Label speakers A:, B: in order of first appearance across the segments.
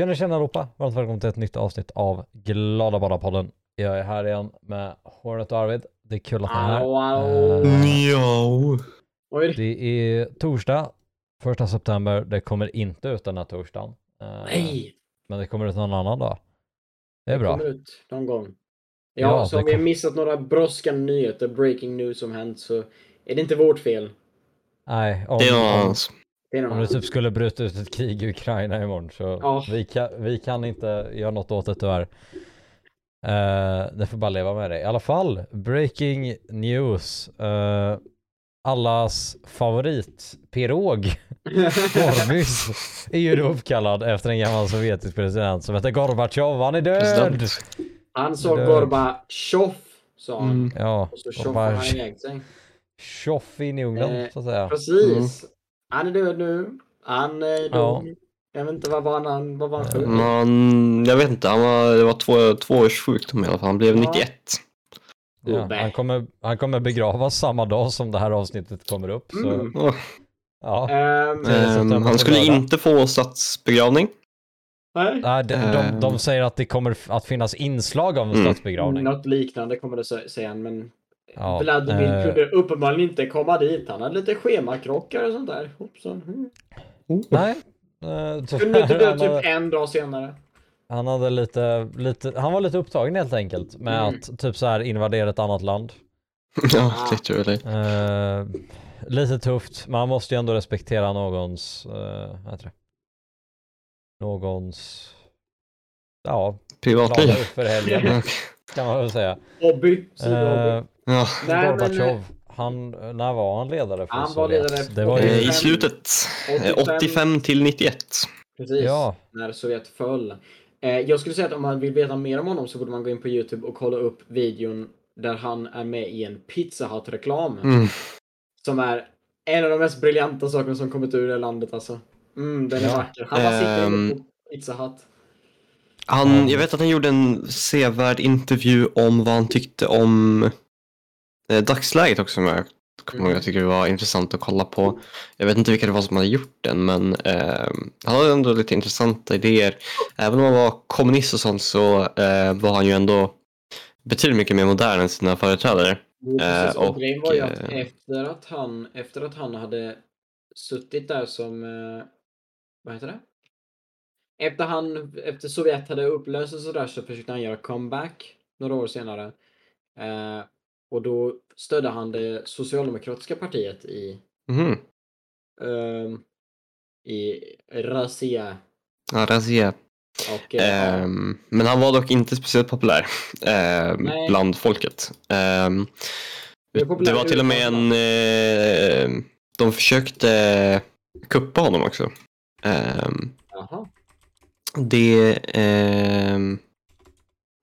A: Tjena tjena allihopa! Varmt välkommen till ett nytt avsnitt av Glada Badar-podden. Jag är här igen med Hornet och Arvid. Det är kul att ni är här.
B: Au, au.
A: Eh, Det är torsdag, första september. Det kommer inte ut den här torsdagen. Eh,
B: nej.
A: Men det kommer ut någon annan dag. Det är bra.
B: kommer ut någon gång.
A: Ja,
B: Ja, så
A: det
B: om vi har
A: kom-
B: missat några brådskande nyheter, breaking news som hänt så är det inte vårt fel.
A: Nej, om,
C: Det är någon
A: om,
C: annans.
B: Det är någon
A: om det typ skulle bryta ut ett krig i Ukraina imorgon så
B: Ja.
A: vi, kan, vi kan inte göra något åt det tyvärr. Uh, det får bara leva med det. I alla fall, breaking news. Eh, allas favoritpirog, Gorbis, är ju då uppkallad efter en gammal sovjetisk president som heter Gorbatjov. Han är död!
B: Han sa. Gorbatjov, sa han.
C: Mm.
A: Ja,
B: Och så tjoffade han iväg sig.
A: tjoff in i ugnen
B: Eh,
A: så att säga.
B: Precis. Han är död nu. Han eh, dog.
A: Ja.
B: Jag vet inte vad var han, vad var han sjuk?
C: Man, jag vet inte, han var, det var två, två års sjukdom i alla fall. Han blev
B: Ja.
C: 91.
A: Ja, han, kommer, han kommer begravas samma dag som det här avsnittet kommer upp. Så,
B: Mm.
A: Ja.
B: Ehm,
C: Ehm,
A: på
C: han skulle
A: lördag.
C: inte få statsbegravning.
B: nej.
A: Nej, de, de,
C: Ehm.
A: de säger att det kommer att finnas inslag av en
C: Mm.
A: statsbegravning.
B: Något liknande kommer det sä- säga men
A: Ja,
B: Vladimir
A: eh.
B: kunde uppenbarligen inte komma dit. Han hade lite schemakrockar och sånt där. Hoppsan. Mm.
A: Nej. eh,
B: Kunde inte dö
A: han, hade,
B: typ en dag senare.
A: han hade lite, lite, han var lite upptagen helt enkelt med
B: Mm.
A: att typ så här invadera ett annat land.
C: ja, literally.
A: Eh, lite tufft, men man måste ju ändå respektera någons, uh, vad heter det? Någons, ja,
C: Privatliv.
A: för helgen kan man väl säga.
B: Hobby. sidohobby.
C: Ja.
A: Gorbatjov, han, när var han ledare för
B: Han var
A: Sovjet?
B: ledare
A: Det var ju,
C: I slutet. eh, 85 till 91.
B: Precis.
A: ja,
B: När Sovjet föll. Eh, jag skulle säga att om man vill veta mer om honom så borde man gå in på Youtube och kolla upp videon där han är med i en Pizza Hut-reklam.
C: Mm.
B: Som är en av de mest briljanta sakerna som kommit ur det landet alltså. Mm, den är
A: Ja.
B: vacker. Han bara sitter
C: Ehm.
B: inne på Pizza Hut.
C: Han, jag vet att han gjorde en sevärd intervju om vad han tyckte om dagsläget också. Som jag, kommer ihåg. jag tycker det var intressant att kolla på. Jag vet inte vilka det var som hade gjort den men eh, han hade ändå lite intressanta idéer. Även om han var kommunist och sånt så eh, var han ju ändå betydligt mycket mer modern än sina företrädare.
B: Precis.
C: Eh,
B: och
C: och,
B: grejen var ju att
C: eh,
B: efter att han, efter att han hade suttit där som, eh, vad heter det? Efter han, efter Sovjet hade upplösts och sådär så försökte han göra comeback några år senare. Och då stödde han det socialdemokratiska partiet i,
C: Mhm.
B: ehm, i Razia.
C: Ja, Razia.
B: Och, eh,
C: Ehm, men han var dock inte speciellt populär
B: Nej.
C: bland folket. Ehm,
B: Det
C: det var till och med en... Eh, de försökte kuppa honom också. Det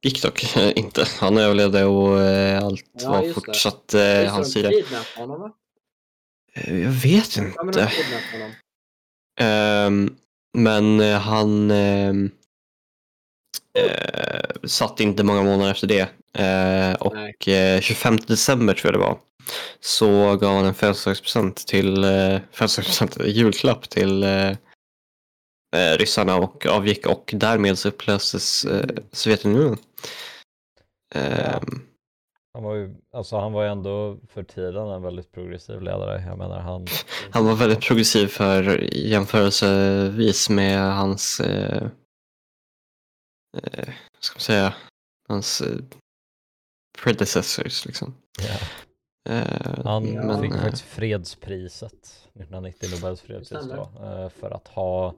C: gick dock inte. Han överlevde och eh, allt
B: Ja,
C: var
B: det.
C: fortsatt eh,
B: har
C: hans sida.
B: honom va?
C: Eh, Jag vet inte. Ehm, men eh, han ehm, eh, satt inte många månader efter det. Eh, och eh, 25 december tror jag det var. Så gav han en födelsedagspresent till, eh, födelsedagspresent, julklapp till eh, ryssarna och avgick och därmed så upplöstes eh, Sovjetunionen. Ehm,
A: han var ju, alltså han var ju ändå för tiden en väldigt progressiv ledare. Jag menar han,
C: Han var väldigt progressiv för jämförelsevis med hans, eh, eh, ska man säga, hans eh, predecessors liksom.
A: ja,
C: Eh,
A: han
B: Ja.
A: fick
C: eh,
A: faktiskt fredspriset 1990, Nobels fredspris då, eh, för att ha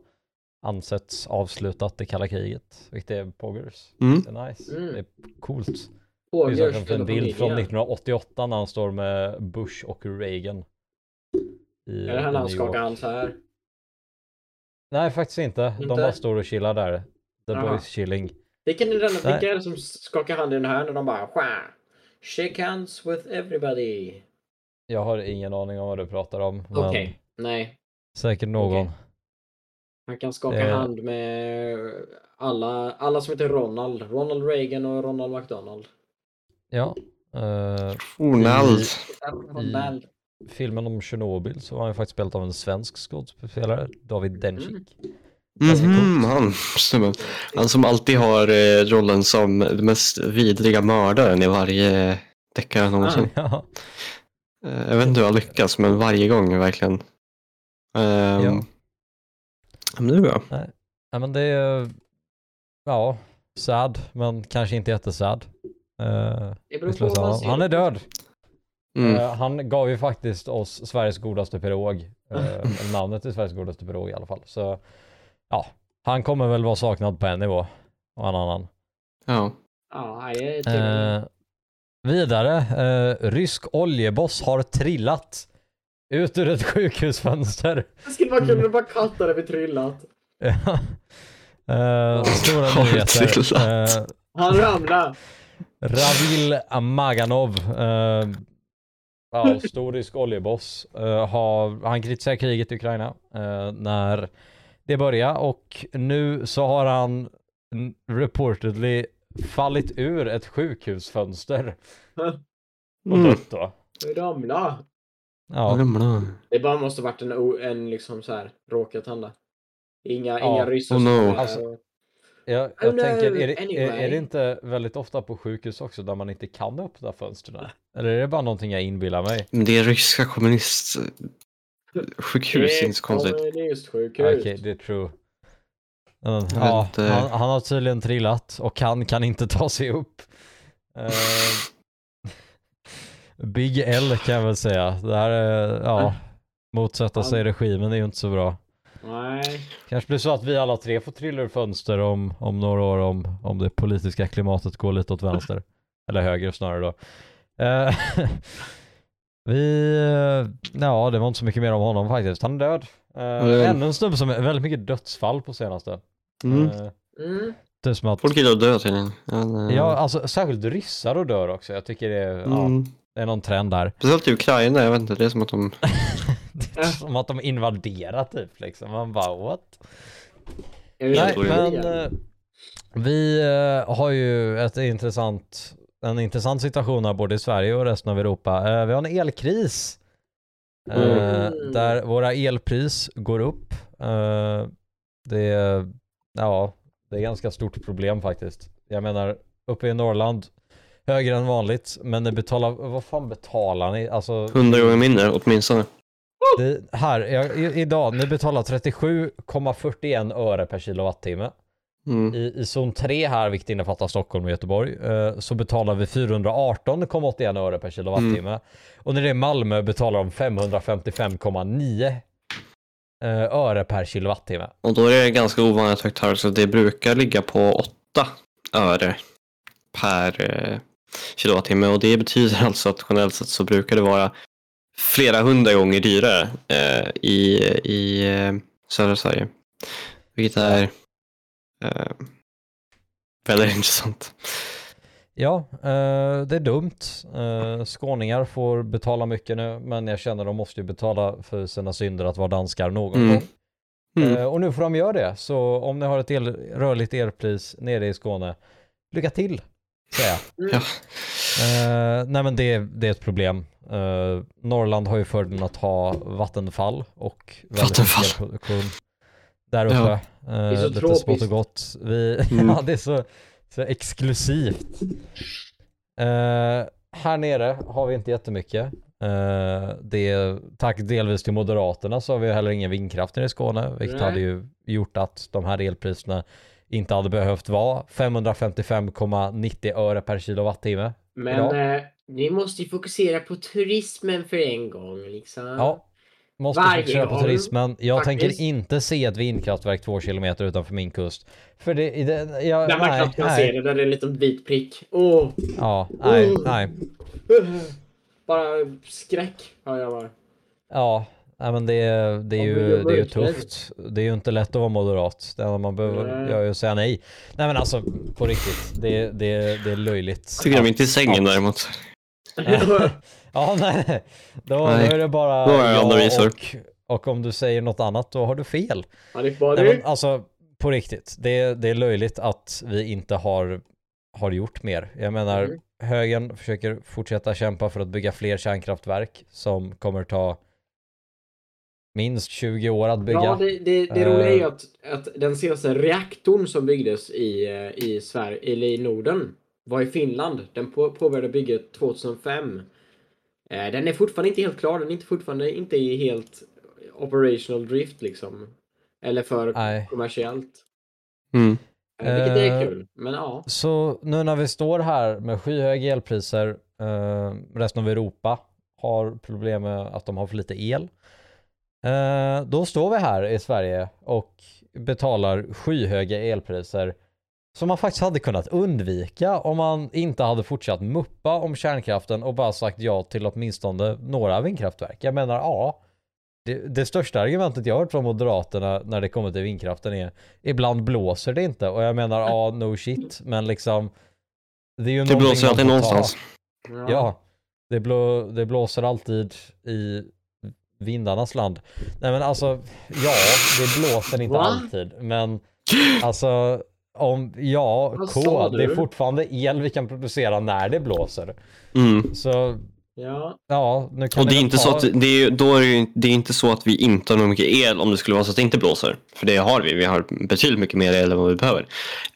A: ansetts avslutat det kalla kriget, vilket är poggers.
C: Mm.
A: Det är nice,
B: Mm.
A: det är coolt. Det
B: Pågers
A: finns en bild från
B: familjen.
A: 1988 när han står med Bush och Reagan. I,
B: Är det här när han skakar hand så här?
A: Nej faktiskt inte. De
B: Inte?
A: bara står och chillar där. The
B: Jaha.
A: boys chilling.
B: Vilken är, den, vilka är det som skakar hand i den här när de bara! Shake hands with everybody.
A: Jag har ingen aning om vad du pratar om.
B: Okej, nej.
A: säkert någon.
B: Okej. Han kan skaka
A: Eh.
B: hand med alla, alla som heter Ronald. Ronald Reagan och Ronald McDonald.
A: Ja. eh,
C: Ronald.
B: Ronald.
A: filmen om Tjernobyl så var han ju faktiskt spelat av en svensk skådespelare, David Dencik.
B: Mm.
A: Ganska
C: Mhm,
A: coolt.
C: han, han som alltid har eh, rollen som den mest vidriga mördaren i varje deckare någonsin.
A: Ja.
C: Eh, Jag vet inte hur han lyckas, men varje gång verkligen. Um,
A: Ja.
C: Men det är bra.
A: ja men det är, ja, sad, men kanske inte jättesad. Uh,
B: Det beror på vad man
A: han, är död.
C: Mm.
A: Eh, han gav ju faktiskt oss Sveriges godaste pirog. Uh, namnet till Sveriges godaste pirog i alla fall. Så ja, han kommer väl vara saknad på en nivå och en annan.
C: Ja.
B: Ja.
A: Eh, vidare, rysk oljeboss har trillat ut ur ett sjukhusfönster.
B: Det skulle vara kul om du bara kattade vid trillat.
A: Ja. Eh, stora nyheter. Eh,
B: Han ramlade.
A: Ravil Maganov, eh, ja, stor rysk oljeboss, eh, har, han kritiserar kriget i Ukraina eh, när det började och nu så har han reportedly fallit ur ett sjukhusfönster och
C: Mm.
A: dött då.
B: Ramla.
A: Ja.
B: Det bara måste varit en, en liksom så här råkat hända. Inga,
A: Ja.
B: inga ryssar
C: Oh no.
B: är
A: Alltså, jag,
B: Oh
A: jag
B: no,
A: tänker, är det, är, är
B: anyway.
A: det inte väldigt ofta på sjukhus också där man inte kan öppna fönstren? Eller är det bara någonting jag inbillar mig?
C: Men det är ryska kommunist... Sjukhus, inte så konstigt.
B: Kommunistsjukhus.
A: Okej, det är true.
C: Jag
A: ja, han, han har tydligen trillat och han kan inte ta sig upp. Eh, Big L kan jag väl säga. Det här är, ja, motsätta sig regimen är ju inte så bra.
B: Nej.
A: Kanske blir så att vi alla tre får trilla ur fönster om, om några år om, om det politiska klimatet går lite åt vänster. Eller höger snarare då. Eh, vi, eh, ja det var inte så mycket mer om honom faktiskt. Han är död. Uh,
C: det-
A: ännu en snubbe som är väldigt mycket dödsfall på senaste.
C: Mm.
A: Eh,
B: Mm.
A: det är som att,
C: Folk gillar att dö tydligen. Ja
A: alltså särskilt ryssar och dör också. Jag tycker det är, ja,
C: Mm.
A: Det är någon trend där.
C: Speciellt i Ukraina, jag vet inte, det är som att de...
A: det är som att de invaderar typ liksom. Man bara what? Nej, men eh, vi eh, har ju ett intressant, en intressant situation här både i Sverige och resten av Europa. Eh, vi har en elkris.
B: Mm.
A: Där våra elpris går upp. Det, är, ja, det är ganska stort problem faktiskt. Jag menar, uppe i Norrland, högre än vanligt, men ni betalar, vad fan betalar ni? Alltså,
C: Hundra gånger mindre åtminstone.
A: det, här, jag, i, idag, ni betalar 37,41 öre per kilowattimme.
C: Mm.
A: I, I zon 3 här, vilket innefattar Stockholm och Göteborg, eh, så betalar vi 418,81 öre per kilowattimme. Och när det är Malmö betalar de 555,9 eh, öre per kilowattimme.
C: Och då är det ganska ovanligt högt här, så det brukar ligga på 8 öre per eh, kilowattimme. Och det betyder alltså att generellt sett så brukar det vara flera hundra gånger dyrare eh, i, i eh, södra Sverige. Vilket är eh, väldigt intressant.
A: Ja, eh, det är dumt. Eh, skåningar får betala mycket nu, men jag känner de måste ju betala för sina synder att vara danskar någon
C: Mm.
A: gång.
C: Mm.
A: Eh, och nu får de göra det. Så om ni har ett el, rörligt elpris nere i Skåne, lycka till, säger jag.
C: Ja.
A: Eh, nej men det, det är ett problem. Eh, Norrland har ju fördelen att ha vattenfall och
C: Vattenfall.
A: elproduktion där uppe.
C: Ja.
A: Eh,
B: är så
A: lite smått och gott. Vi,
C: Mm.
A: ja, det är så, så exklusivt. Eh, här nere har vi inte jättemycket. Uh, det är, tack delvis till Moderaterna så har vi heller ingen vindkraft nere i Skåne, vilket
B: Nej.
A: hade ju gjort att de här elpriserna inte hade behövt vara 555,90 öre per kilowattimme.
B: Men eh, ni måste ju fokusera på turismen för en gång liksom.
A: Ja, måste
B: Varje
A: fokusera på turismen. Jag
B: faktiskt.
A: tänker inte se ett vindkraftverk två kilometer utanför min kust. För det, det jag,
B: Där man
A: nej,
B: knappt kan se det, där det är en liten vit prick. Åh!
A: Ja, nej,
B: Oh.
A: nej.
B: Bara skräck har jag bara.
A: Ja, nej men det, är- det är ju,
B: det är
A: ju tufft. Det är ju inte lätt att vara moderat. Det enda man behöver
B: Nej.
A: göra är att säga nej. Nej men alltså, på riktigt. Det, det, det är löjligt.
C: Tycker de inte i sängen däremot.
A: Ja, nej, nej. Då, då
C: Nej.
A: är det bara
C: Då är jag andra visor.
A: och, och om du säger något annat då har du fel. Nej, men alltså, på riktigt. Det, det är löjligt att vi inte har, har gjort mer. Jag menar,
B: Mm.
A: högern försöker fortsätta kämpa för att bygga fler kärnkraftverk som kommer ta minst 20 år att bygga.
B: Ja, det, det, det
A: Eh.
B: roliga är ju att, att den senaste reaktorn som byggdes i, eh, i Sverige, eller i Norden, var i Finland. Den på, påbörjade bygget 2005. Eh, Den är fortfarande inte helt klar. Den är inte fortfarande inte i helt operational drift liksom. Eller för
A: Nej.
B: kommersiellt.
C: Mm.
B: Eh, Vilket är
A: Eh.
B: kul. Men ja.
A: Så nu när vi står här med skyhöga elpriser, eh, resten av Europa har problem med att de har för lite el. Eh, då står vi här i Sverige och betalar skyhöga elpriser som man faktiskt hade kunnat undvika om man inte hade fortsatt muppa om kärnkraften och bara sagt ja till åtminstone några vindkraftverk. Jag menar ja, det, det största argumentet jag har hört från Moderaterna när det kommer till vindkraften är ibland blåser det inte och jag menar ja, no shit, men liksom det är ju
C: Det blåser alltid någonstans.
A: Ta. Ja, det, blå, det blåser alltid i vindarnas land. Nej men alltså, ja, det blåser inte
B: Va?
A: alltid, men alltså om, ja, K, det är fortfarande el vi kan producera när det blåser.
C: Mm.
A: Så
B: Ja.
A: ja, nu kan
C: Och det är inte
A: ta...
C: så att, det är, då är det, det är inte så att vi inte har mycket el om det skulle vara så att det inte blåser. För det har vi, vi har betydligt mycket mer el än vad vi behöver.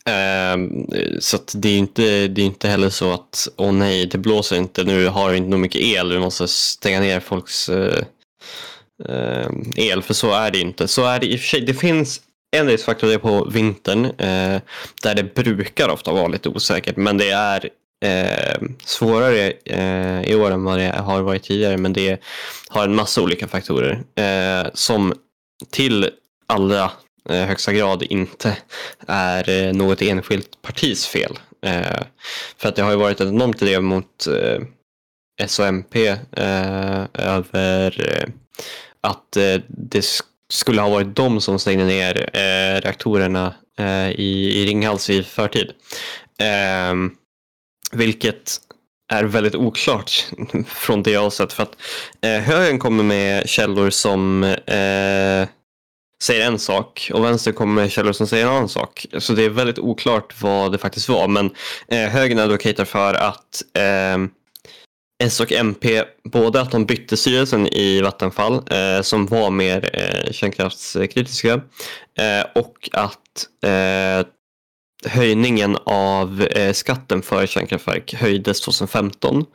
C: Ehm, så att det är inte, det är inte heller så att, åh nej, det blåser inte, nu har vi inte nog mycket el, vi måste stänga ner folks eh, eh, el, för så är det inte. Så är det i och för sig, det finns en riskfaktor det är på vintern, eh, där det brukar ofta vara lite osäkert, men det är eh, svårare eh, i år än vad det har varit tidigare, men det har en massa olika faktorer eh, som till allra eh, högsta grad inte är eh, något enskilt partis fel. Eh, för att det har ju varit ett enormt drev mot eh, S och MP eh, över eh, att eh, det skulle ha varit de som stängde ner eh, reaktorerna eh, i, i Ringhals i förtid. Ehm, vilket är väldigt oklart från det jag har sett. För att eh, högern kommer med källor som eh, säger en sak och vänstern kommer med källor som säger en annan sak. Så det är väldigt oklart vad det faktiskt var. Men eh, högern advokatar för att eh, S och MP, både att de bytte styrelsen i Vattenfall eh, som var mer eh, kärnkraftskritiska eh, och att eh, höjningen av eh, skatten för kärnkraftverk höjdes 2015.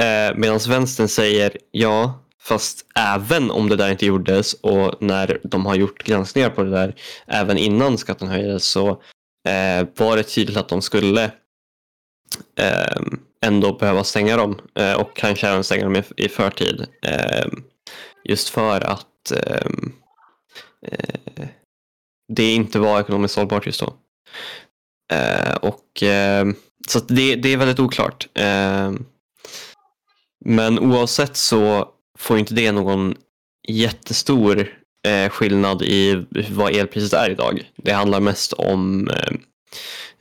C: Eh, Medan vänstern säger ja, fast även om det där inte gjordes och när de har gjort granskningar på det där även innan skatten höjdes så eh, var det tydligt att de skulle eh, ändå behöva stänga dem eh, och kanske även stänga dem i, i förtid. Eh, just för att eh, eh, det inte var ekonomiskt hållbart just då. Eh, och, eh, så att det, det är väldigt oklart. Eh, men oavsett så får inte det någon jättestor eh, skillnad i vad elpriset är idag. Det handlar mest om eh,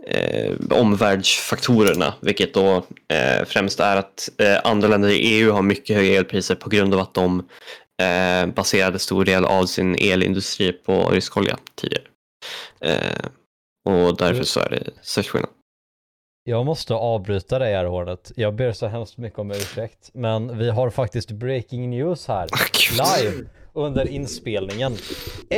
C: eh, omvärldsfaktorerna, vilket då eh, främst är att eh, andra länder i EU har mycket höga elpriser på grund av att de eh, baserade stor del av sin elindustri på rysk olja tidigare. Eh, och därför så är det störst skillnad.
A: Jag måste avbryta dig här Hornet. Jag ber så hemskt mycket om ursäkt. Men vi har faktiskt breaking news här.
C: Ah.
A: Live under inspelningen.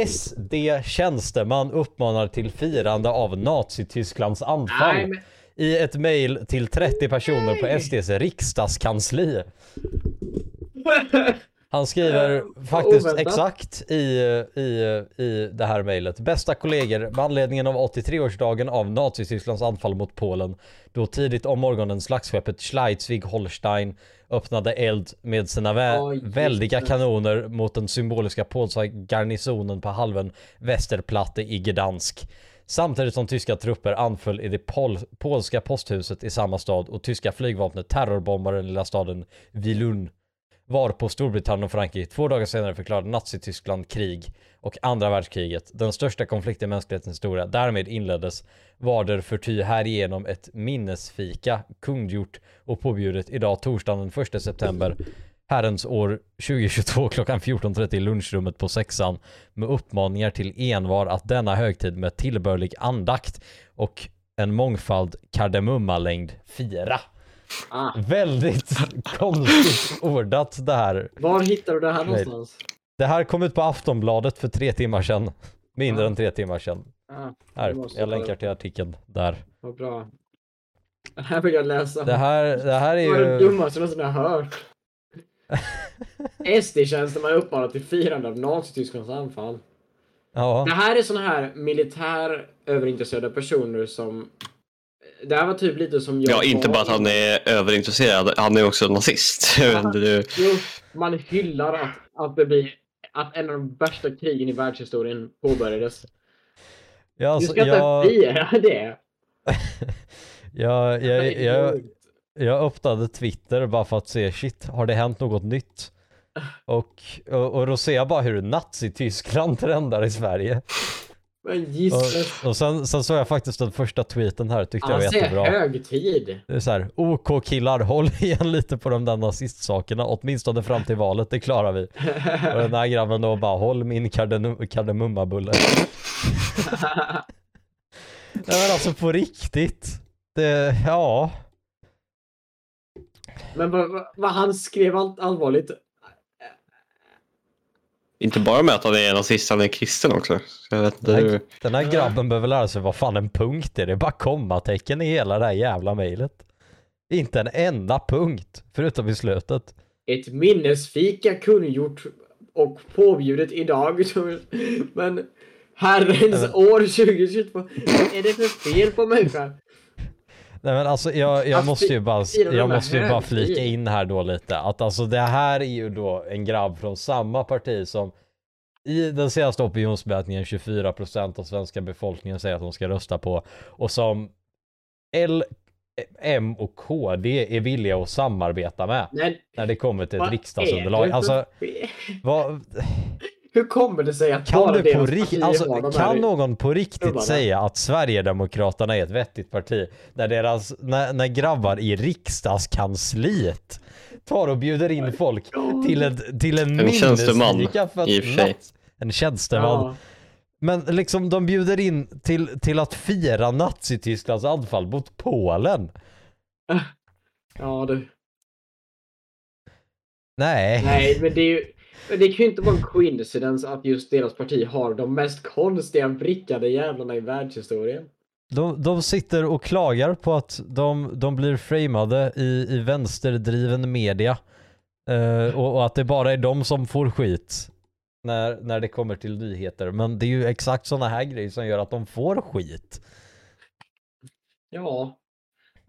A: SD-tjänsteman uppmanar till firande av Nazitysklands anfall.
B: Nej, men...
A: I ett mejl till 30 personer på SDs riksdagskansli. Han skriver faktiskt
B: oväntat.
A: exakt i, i, i det här mejlet. Bästa kollegor, med anledningen av 83-årsdagen av Nazitysklands anfall mot Polen, då tidigt om morgonen slagsskeppet Schleswig-Holstein öppnade eld med sina vä-
B: Oj,
A: väldiga kanoner mot den symboliska polska garnisonen på halvön Westerplatte i Gdansk. Samtidigt som tyska trupper anföll i det pol- polska posthuset i samma stad och tyska flygvapnet terrorbombade den lilla staden Vilun varpå Storbritannien och Frankrike. Två dagar senare förklarade Nazityskland krig och andra världskriget, den största konflikten i mänsklighetens historia, därmed inleddes Varder förty härigenom ett minnesfika kungjort och påbjudet idag torsdagen den 1 september Herrens år 2022 klockan 14.30 i lunchrummet på sexan med uppmaningar till envar att denna högtid med tillbörlig andakt och en mångfald kardemummalängd fira
B: ah,
A: Väldigt konstigt ordat det här.
B: var hittar du det här
A: Nej.
B: någonstans?
A: Det här kom ut på Aftonbladet för tre timmar sedan. Mindre
B: Ja.
A: än tre timmar sedan.
B: Ah,
A: Här, jag länkar till artikeln där.
B: vad bra. Det här vill jag läsa.
A: Det här, det här är
B: Det var det
A: ju...
B: dummaste jag någonsin har hört. SD-tjänstemän uppmanar till firande av Nazitysklands anfall.
A: Ja,
B: Det här är såna här militär överintresserade personer som... Det här var typ lite som jag
C: Ja, inte bara att han är överintresserad, han är också nazist. Jag inte, du...
B: Jo, man hyllar att, att det blir... Att en av de värsta krigen i världshistorien påbörjades.
A: ja
B: Du
A: alltså,
B: ska inte
A: jag,
B: fira det.
A: jag,
B: Det
A: jag, jag,
B: lugnt.
A: jag öppnade Twitter bara för att se shit, har det hänt något nytt? Och, och, och då ser jag bara hur Nazityskland trendar i Sverige.
B: Gissles.
A: Och, och sen, sen såg jag faktiskt den första tweeten här, tyckte jag
B: Han
A: var jättebra.
B: högtid.
A: Det är så här, OK killar, håll igen lite på de där nazistsakerna, åtminstone fram till valet, det klarar vi. Och den här grabben då bara, håll min kardemummabulle. Nej men alltså på riktigt. Det, ja.
B: Men vad, vad han skrev allt allvarligt.
C: Inte bara med att han är nazist, han är kristen också. Så jag vet inte,
A: Nej.
C: du...
A: Den här grabben behöver lära sig vad fan en punkt är. Det är bara kommatecken i hela det här jävla mejlet. Inte en enda punkt, förutom i slutet.
B: Ett minnesfika kungjort och påbjudet idag. Men herrens år 2022. Vad är det för fel på människan?
A: Nej men alltså jag, jag måste ju bara, jag måste ju bara flika in här då lite. Att alltså det här är ju då en grabb från samma parti som i den senaste opinionsmätningen 24% av svenska befolkningen säger att de ska rösta på och som L, M och KD är villiga att samarbeta med
B: Nej,
A: när det kommer till ett riksdagsunderlag. Alltså, vad,
B: Hur kommer det sig att
A: kan
B: bara
A: du på
B: parti
A: alltså, kan
B: här...
A: någon på riktigt
B: klubbarna?
A: säga att Sverigedemokraterna är ett vettigt parti när deras, när, när grabbar i riksdagskansliet tar och bjuder in folk till, ett, till en,
C: En
A: för att
C: och för sig.
A: natt- En tjänsteman.
B: Ja.
A: Men liksom de bjuder in till, till att fira Nazitysklands anfall mot Polen.
B: ja, du.
A: Nej.
B: Nej, men det är ju... Det kan ju inte vara en coincidence att just deras parti har de mest konstiga brickade jävlarna i världshistorien.
A: De, de sitter och klagar på att de, de blir framade i, i vänsterdriven media. Eh, och, och att det bara är de som får skit när, när det kommer till nyheter. Men det är ju exakt sådana här grejer som gör att de får skit.
B: Ja.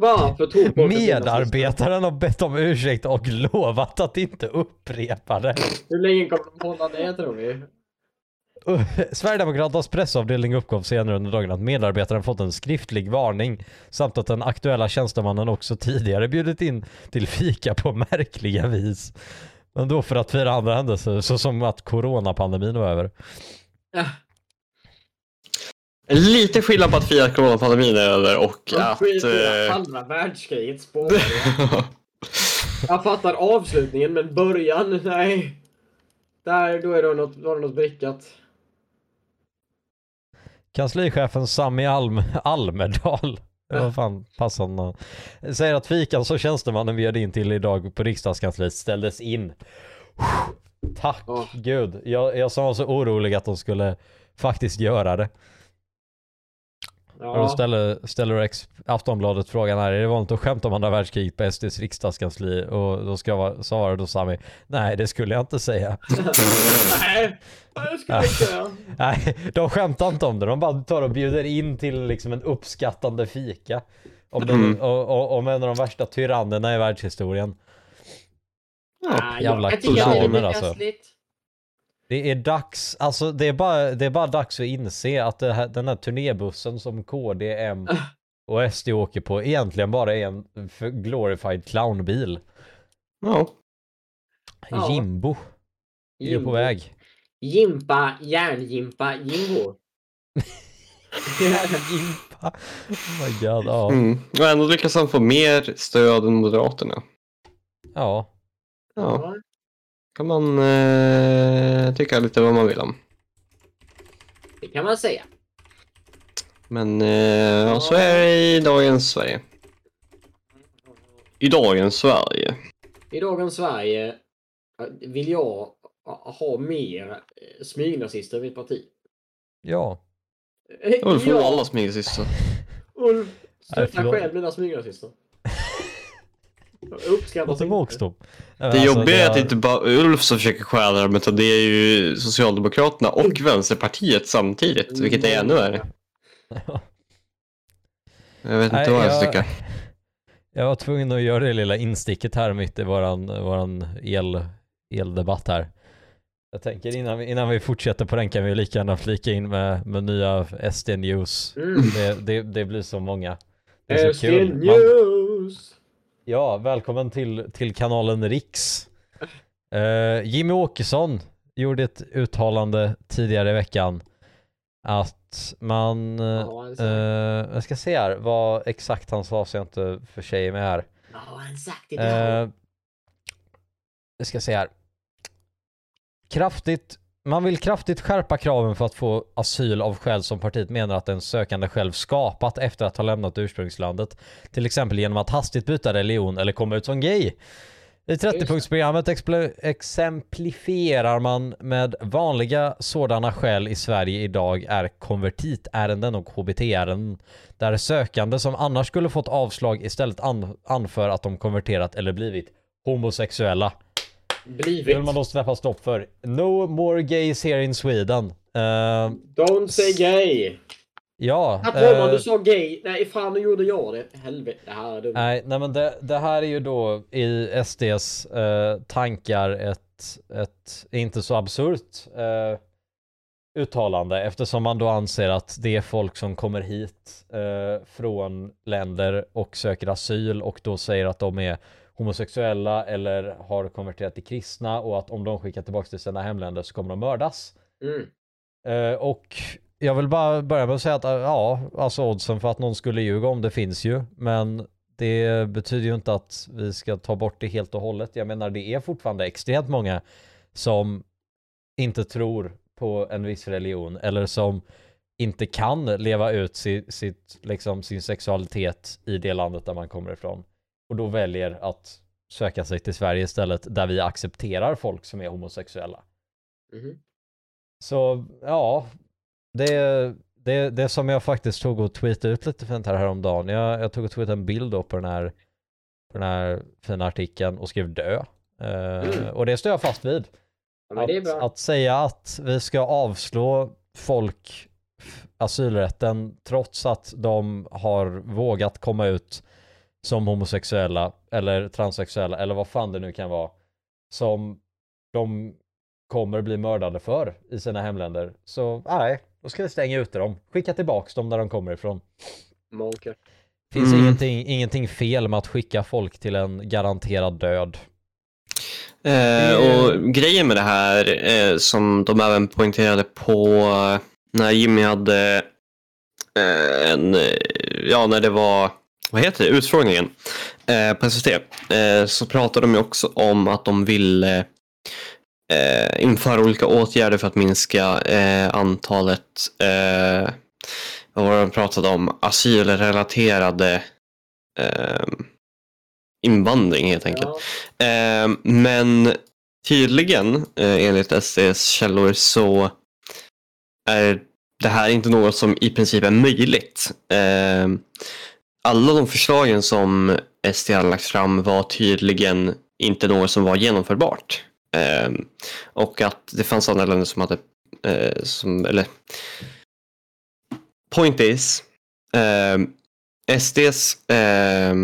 B: Varför tog folk?
A: Medarbetaren har bett om ursäkt och lovat att inte upprepa det.
B: Hur länge kommer de hålla det tror vi?
A: Sverigedemokraternas pressavdelning uppgav senare under dagen att medarbetaren fått en skriftlig varning samt att den aktuella tjänstemannen också tidigare bjudit in till fika på märkliga vis. Men då för att fira andra händelser såsom att coronapandemin var över.
B: Ja,
C: Lite skillnad på att fira att coronapandemin är över och
B: de
C: att... eh,
B: andra världskriget spår. Jag fattar avslutningen, men början, nej. Där, då är det något, då är det något brickat.
A: Kanslichefen Sami Alm Almerdal det var fan passande. Säger att fikan som tjänstemannen bjöd in till idag på riksdagskansliet ställdes in. Tack
B: Ja.
A: gud. Jag, jag som var så orolig att de skulle faktiskt göra det. Och då
B: Ja,
A: ställer, ställer Ex- Aftonbladet frågan här, är det vanligt att skämta om andra världskriget på SDs riksdagskansli? Och då ska jag svara då Sami, nej det skulle jag inte säga.
B: nej. Det skulle jag inte göra.
A: Nej, de skämtar inte om det, de bara tar och bjuder in till liksom en uppskattande fika. Om, den,
C: Mm.
A: och, och, om en av de värsta tyrannerna i världshistorien.
B: Nej,
A: jävla
B: jag tycker att det är lite
A: clowner alltså.
B: festligt.
A: Det är dags, alltså det är bara, det är bara dags att inse att det här, den här turnébussen som KD, M och SD åker på egentligen bara är en glorified clownbil.
C: Ja.
B: Ja.
A: Jimbo är på
B: Jimbo.
A: väg.
B: Jimpa, järngimpa, Jimbo.
A: Jimpa. Oh my god, ja.
C: Mm. Och ändå lyckas han få mer stöd än Moderaterna.
A: Ja.
C: Ja, kan man eh, tycka lite vad man vill om.
B: det kan man säga.
C: Men eh, ja, så är det i dagens Sverige. I dagens Sverige.
B: I dagens Sverige vill jag ha mer eh, smygnazister i mitt parti.
A: Ja.
B: Eh,
C: Då får
B: ja,
C: alla smygsista.
B: Ulf, stötta själv mina smygnazister.
A: Tillbaks
B: inte.
A: dem.
C: Det jobbiga är att det inte bara är Ulf som försöker stjäla dem, utan det är ju Socialdemokraterna och Vänsterpartiet samtidigt, vilket är ännu värre. Jag vet inte
A: Nej,
C: vad jag ska
A: jag-
C: tycka.
A: Jag var tvungen att göra det lilla insticket här mitt i våran, våran el, eldebatt här. Jag tänker innan vi, innan vi fortsätter på den kan vi lika gärna flika in med, med nya SD News.
B: Mm.
A: Det, det, det blir så många. Det är så
B: SD
A: kul. Man,
B: News!
A: Ja, välkommen till, till kanalen Riks. Eh, Jimmy Åkesson gjorde ett uttalande tidigare i veckan att man,
B: Ja, sagt.
A: jag ska se här vad exakt han sa så jag inte försäger mig här.
B: Han sagt där.
A: Eh, jag ska se här. Kraftigt, man vill kraftigt skärpa kraven för att få asyl av skäl som partiet menar att den sökande själv skapat efter att ha lämnat ursprungslandet. Till exempel genom att hastigt byta religion eller komma ut som gay. I 30-punktsprogrammet expl- exemplifierar man med vanliga sådana skäl i Sverige idag är konvertitärenden och HBT-ärenden där sökande som annars skulle fått avslag istället an- anför att de konverterat eller blivit homosexuella.
B: Blivit.
A: Det vill man då släppa stopp för. No more gays here in Sweden. Eh,
B: Don't say gay!
A: ja.
B: Herr talman,
A: eh,
B: du sa gay. Nej, fan nu gjorde jag det. Helvete, det här är dumt.
A: Nej, nej men det, det här är ju då i SDs eh, tankar ett, ett inte så absurt eh, uttalande eftersom man då anser att det är folk som kommer hit eh, från länder och söker asyl och då säger att de är homosexuella eller har konverterat till kristna och att om de skickar tillbaka till sina hemländer så kommer de mördas.
B: Mm.
A: Eh, och jag vill bara börja med att säga att eh, ja, alltså oddsen för att någon skulle ljuga om det finns ju, men det betyder ju inte att vi ska ta bort det helt och hållet. Jag menar, det är fortfarande extremt många som inte tror på en viss religion eller som inte kan leva ut si, sitt, liksom, sin sexualitet i det landet där man kommer ifrån och då väljer att söka sig till Sverige istället där vi accepterar folk som är homosexuella.
B: Mhm.
A: Så ja, det, det, det som jag faktiskt tog och tweetade ut lite fint här häromdagen. Jag, jag tog och tweetade en bild då på den här, på den här fina artikeln och skrev dö. Eh,
B: Mm.
A: Och det står jag fast vid.
B: Ja,
A: Att, att säga att vi ska avslå folk asylrätten trots att de har vågat komma ut som homosexuella eller transsexuella eller vad fan det nu kan vara som de kommer bli mördade för i sina hemländer. Så nej, då ska vi stänga ute dem. Skicka tillbaks dem där de kommer ifrån.
B: Monker.
A: Finns
C: Mm.
A: ingenting, ingenting fel med att skicka folk till en garanterad död.
C: Eh, och grejen med det här eh, som de även poängterade på eh, när Jimmy hade eh, en, eh, ja när det var, vad heter det, utfrågningen eh, på SVT eh, så pratade de ju också om att de ville eh, införa olika åtgärder för att minska eh, antalet, eh, vad var det de pratade om, asylrelaterade eh, invandring helt enkelt.
B: Ja.
C: Men tydligen, enligt SDs källor, så är det här inte något som i princip är möjligt. Alla de förslagen som SD hade lagt fram var tydligen inte något som var genomförbart. Eh, och att det fanns andra länder som hade, eh, som, eller point is, eh, SDs eh,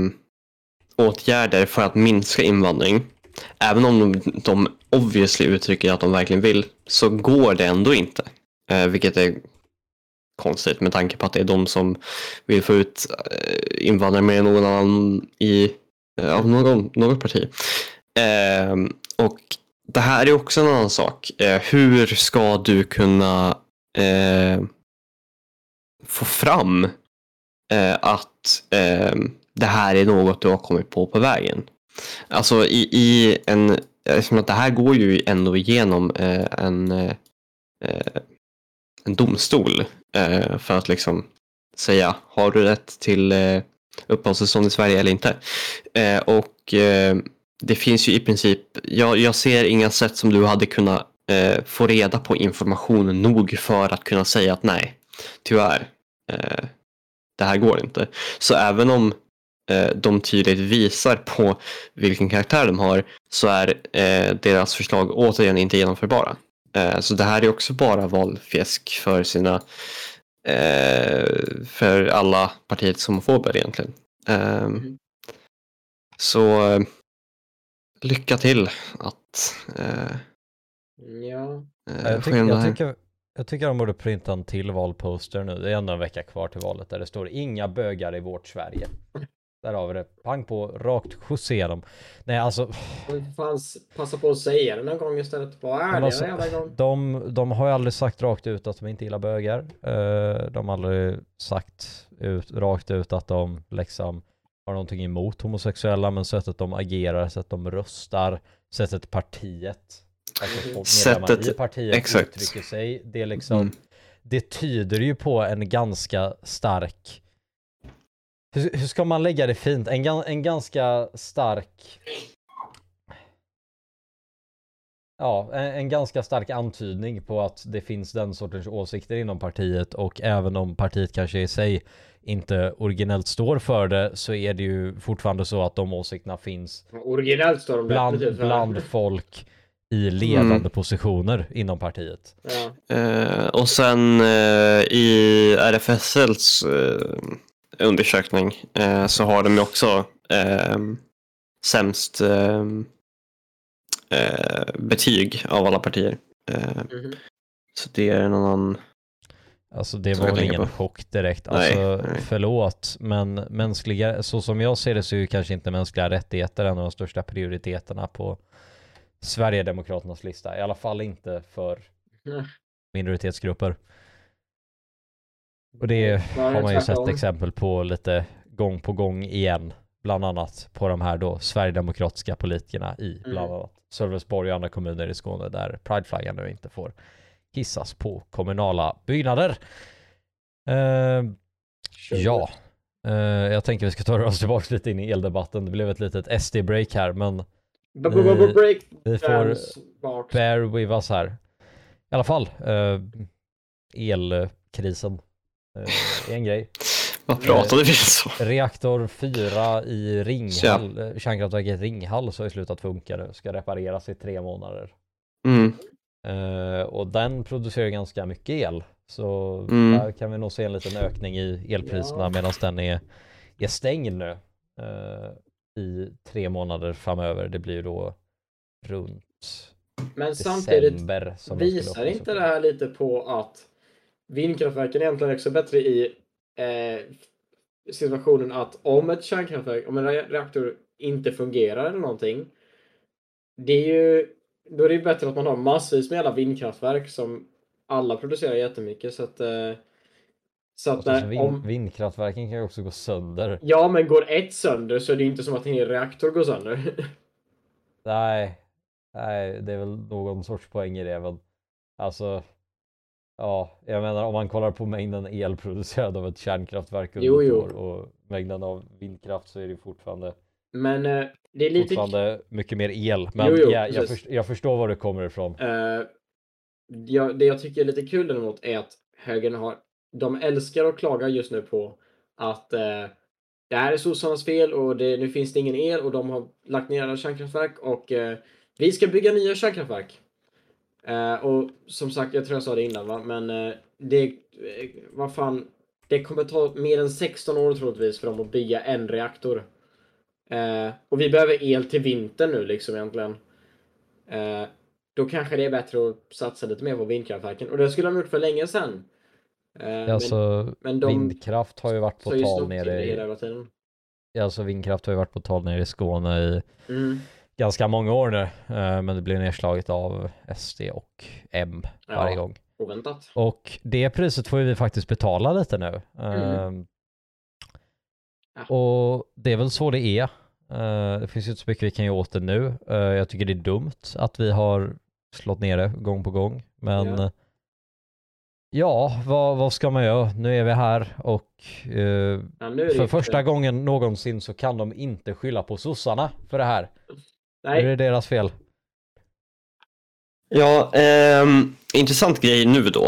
C: åtgärder för att minska invandring, även om de, de obviously uttrycker att de verkligen vill, så går det ändå inte. Eh, vilket är konstigt med tanke på att det är de som vill få ut eh, invandrare mer än någon annan i eh, av någon, något parti. Eh, och det här är också en annan sak. Eh, hur ska du kunna eh, få fram eh, att eh, det här är något du har kommit på på vägen. Alltså i, i en, eftersom att det här går ju ändå igenom eh, en, eh, eh en domstol eh, för att liksom säga har du rätt till eh, uppehållstillstånd i Sverige eller inte. Eh, och eh, det finns ju i princip, jag, jag ser inga sätt som du hade kunnat eh, få reda på information nog för att kunna säga att nej, tyvärr, eh, det här går inte. Så även om eh, de tydligt visar på vilken karaktär de har så är eh, deras förslag återigen inte genomförbara. Eh, så det här är också bara valfjäsk för sina eh, för alla partiets homofober egentligen. Eh,
B: Mm.
C: Så eh, lycka till att
B: Ja.
A: Jag,
C: få
A: tyck,
C: igenom det
A: jag, tycker, jag tycker de borde printa en till valposter nu. Det är ändå en vecka kvar till valet där det står inga bögar i vårt Sverige. Där har vi det. Pang på, rakt skjutsa dem. Nej alltså,
B: Och vi får fan s- passa på att säga det någon gång istället. Vad är
A: Men
B: det
A: alltså,
B: en jävla gång?
A: de, de har ju aldrig sagt rakt ut att de inte gillar bögar. Eh, de har aldrig sagt ut, rakt ut att de liksom har någonting emot homosexuella, men sättet de agerar, sättet de röstar, sättet partiet, alltså
B: Mhm.
C: Sättet-
A: i partiet
C: exakt.
A: uttrycker sig. Det är liksom,
C: Mm.
A: det tyder ju på en ganska stark hur, hur ska man lägga det fint? En, en ganska stark Ja, en, en ganska stark antydning på att det finns den sortens åsikter inom partiet och även om partiet kanske i sig inte originellt står för det så är det ju fortfarande så att de åsikterna finns
B: Originellt står de
A: bland, bland folk i ledande
C: Mm.
A: positioner inom partiet.
B: Ja.
C: Eh, och sen eh, i RFSLs eh, undersökning eh, så har de ju också eh, sämst eh, eh, betyg av alla partier. Eh,
B: Mhm.
C: så det är en annan...
A: Alltså det var väl ingen
C: på.
A: chock direkt.
C: Nej,
A: Alltså
C: nej.
A: förlåt, men mänskliga, så som jag ser det så är ju kanske inte mänskliga rättigheter en av de största prioriteterna på Sverigedemokraternas lista. I alla fall inte för
B: Nej.
A: minoritetsgrupper. Och det har man ju sett exempel på lite gång på gång igen. Bland annat på de här då Sverigedemokratiska politikerna i bland annat Sölvesborg och andra kommuner i Skåne där prideflaggan nu inte får hissas på kommunala byggnader. Eh, ja, eh, jag tänker vi ska ta oss tillbaka lite in i eldebatten. Det blev ett litet SD-break här men
B: Break
A: vi får bear with us här. I alla fall, eh, elkrisen eh, är en grej.
C: Vad pratade vi så?
A: Reaktor 4 i Ringhall, eh, kärnkraftverket Ringhall så har ju slutat funka nu, ska repareras i tre månader.
C: Mm.
A: Eh, och den producerar ganska mycket el. Så
C: Mm.
A: där kan vi nog se en liten ökning i elpriserna
B: Ja.
A: medan den är, är stängd nu eh, i tre månader framöver. Det blir då runt
B: Men samtidigt
A: december. De skulle
B: visar inte det här lite på att vindkraftverken egentligen också bättre i eh, situationen att om ett kärnkraftverk, om en re- reaktor inte fungerar eller någonting. Det är ju, då är det ju bättre att man har massvis med alla vindkraftverk som alla producerar jättemycket så att eh, så att när,
A: vin,
B: om,
A: Vindkraftverken kan ju också gå sönder.
B: ja men går ett sönder så är det inte som att en hel reaktor går sönder.
A: Nej, nej, det är väl någon sorts poäng i det. Men alltså, ja, jag menar om man kollar på mängden el producerad av ett kärnkraftverk under
B: Jo,
A: ett
B: jo.
A: år och mängden av vindkraft så är det fortfarande,
B: Men eh, det är lite
A: fortfarande mycket mer el. Men
B: Jo, jo,
A: ja, jag,
B: precis.
A: först, jag förstår var det kommer ifrån.
B: Eh, jag, det jag tycker är lite kul däremot är att högern har, de älskar att klaga just nu på att eh, det här är sossarnas fel och det, nu finns det ingen el och de har lagt ner alla kärnkraftverk och eh, vi ska bygga nya kärnkraftverk. Eh, och som sagt, jag tror jag sa det innan va, men eh, det, eh, vad fan, det kommer ta mer än 16 år troligtvis för dem att bygga en reaktor. Eh, och vi behöver el till vintern nu liksom egentligen. Eh, då kanske det är bättre att satsa lite mer på vindkraftverken. Och det skulle de gjort för länge sedan. Eh,
A: Alltså,
B: men de
A: vindkraft har ju varit på tal nere i,
B: hela tiden.
A: alltså vindkraft har ju varit på tal nere i Skåne i
B: Mm.
A: Ganska många år nu. eh, Men det blir nedslaget av SD och M varje
B: Ja.
A: gång.
B: Oväntat.
A: Och det priset får ju vi faktiskt betala lite nu. Ehm,
B: Ja.
A: Och det är väl så det är. Eh, det finns ju inte så mycket vi kan göra åt det nu. Eh, jag tycker det är dumt att vi har slått ner det gång på gång. Men
B: Ja.
A: ja, vad, vad ska man göra? Nu är vi här och eh,
B: Ja,
A: för första gången någonsin så kan de inte skylla på sossarna för det här. Nu är
B: Nej,
A: det deras fel.
C: Ja, ehm, intressant grej nu då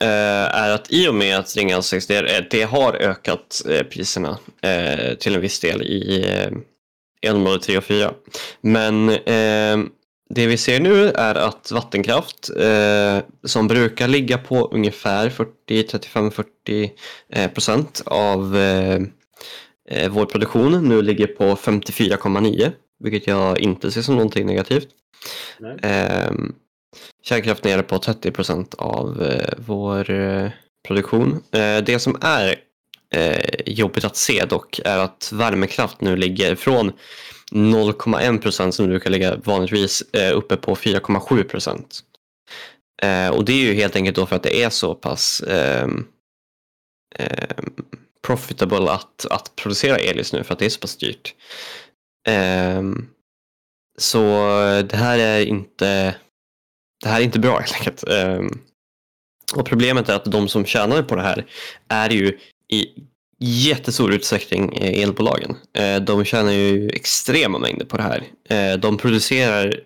C: eh, är att i och med att Ringhals 6 det, det har ökat eh, priserna eh, till en viss del i eh, elområde 3 och 4. Men ehm, det vi ser nu är att vattenkraft eh, som brukar ligga på ungefär 40, 35, 40 eh, procent av eh, eh, vår produktion nu ligger på 54,9 vilket jag inte ser som någonting negativt. Ehm, kärnkraft nere på 30 procent av eh, vår eh, produktion. Eh, det som är eh, jobbigt att se dock är att värmekraft nu ligger från 0,1 procent som brukar ligga vanligtvis eh, uppe på 4,7 procent. Eh, och det är ju helt enkelt då för att det är så pass ehm, ehm, profitable att, att producera el just nu för att det är så pass dyrt. Ehm, så det här är inte det här är inte bra helt enkelt. Ehm, och problemet är att de som tjänar på det här är ju i jättestor utsträckning eh, elbolagen. Eh, de tjänar ju extrema mängder på det här. Eh, de producerar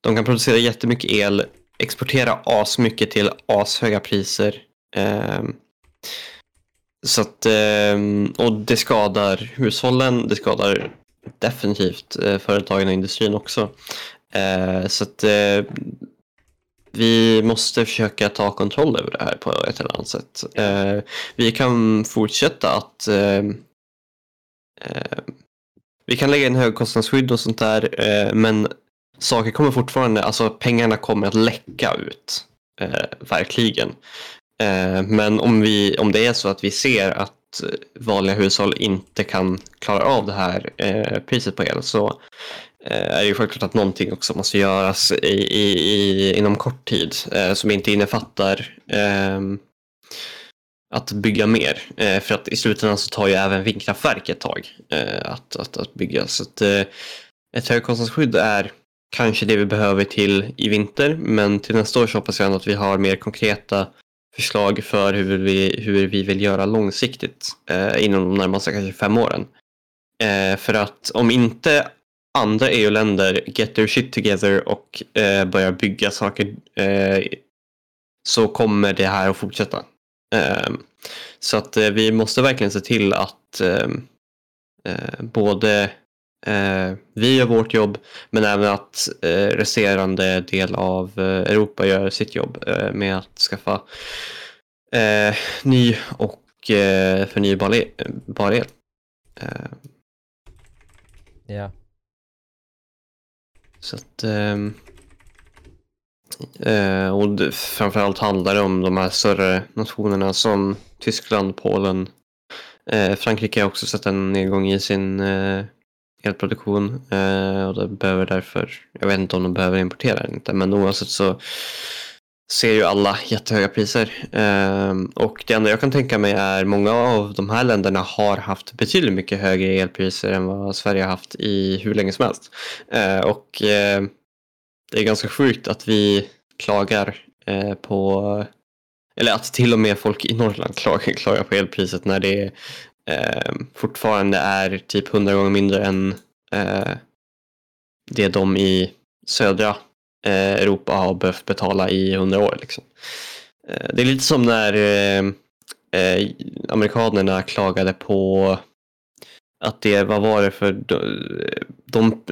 C: de kan producera jättemycket el, exportera asmycket till ashöga priser. Ehm, så att, och det skadar hushållen, det skadar definitivt eh, företagen och industrin också. Eh, så att eh, vi måste försöka ta kontroll över det här på ett eller annat sätt. Vi kan fortsätta att vi kan lägga in högkostnadsskydd och sånt där men saker kommer fortfarande, alltså pengarna kommer att läcka ut. Verkligen. Men om, vi, om det är så att vi ser att Eh, vanliga hushåll inte kan klara av det här eh, priset på el så eh, är det ju självklart att någonting också måste göras i, i, i, inom kort tid eh, som inte innefattar ehm, att bygga mer. Eh, för att i slutändan så tar ju även vindkraftverk ett tag eh, att, att, att bygga. Så att, eh, ett högkostnadsskydd är kanske det vi behöver till i vinter men till nästa år så hoppas jag ändå att vi har mer konkreta förslag för hur vi, hur vi vill göra långsiktigt eh, inom de närmaste kanske fem åren. Eh, för att om inte andra EU-länder get their shit together och eh, börjar bygga saker eh, så kommer det här att fortsätta. Eh, så att eh, vi måste verkligen se till att eh, eh, både vi gör vårt jobb men även att eh, resterande del av eh, Europa gör sitt jobb eh, med att skaffa eh, ny och eh, förnybar el. Eh,
A: Ja.
C: så att, ehm, eh, och framförallt handlar det om de här större nationerna som Tyskland, Polen, eh, Frankrike har också sett en nedgång i sin eh, elproduktion eh, och det behöver därför, jag vet inte om de behöver importera eller inte, men oavsett så ser ju alla jättehöga priser. Ehm, och det enda jag kan tänka mig är många av de här länderna har haft betydligt mycket högre elpriser än vad Sverige har haft i hur länge som helst. Eh, och eh, det är ganska sjukt att vi klagar eh, på, eller att till och med folk i Norrland klagar, klagar på elpriset när det är eh, fortfarande är typ hundra gånger mindre än eh, det de i södra eh, Europa har behövt betala i hundra år. Liksom. Eh, det är lite som när eh, eh, amerikanerna klagade på att det, vad var det för, de, de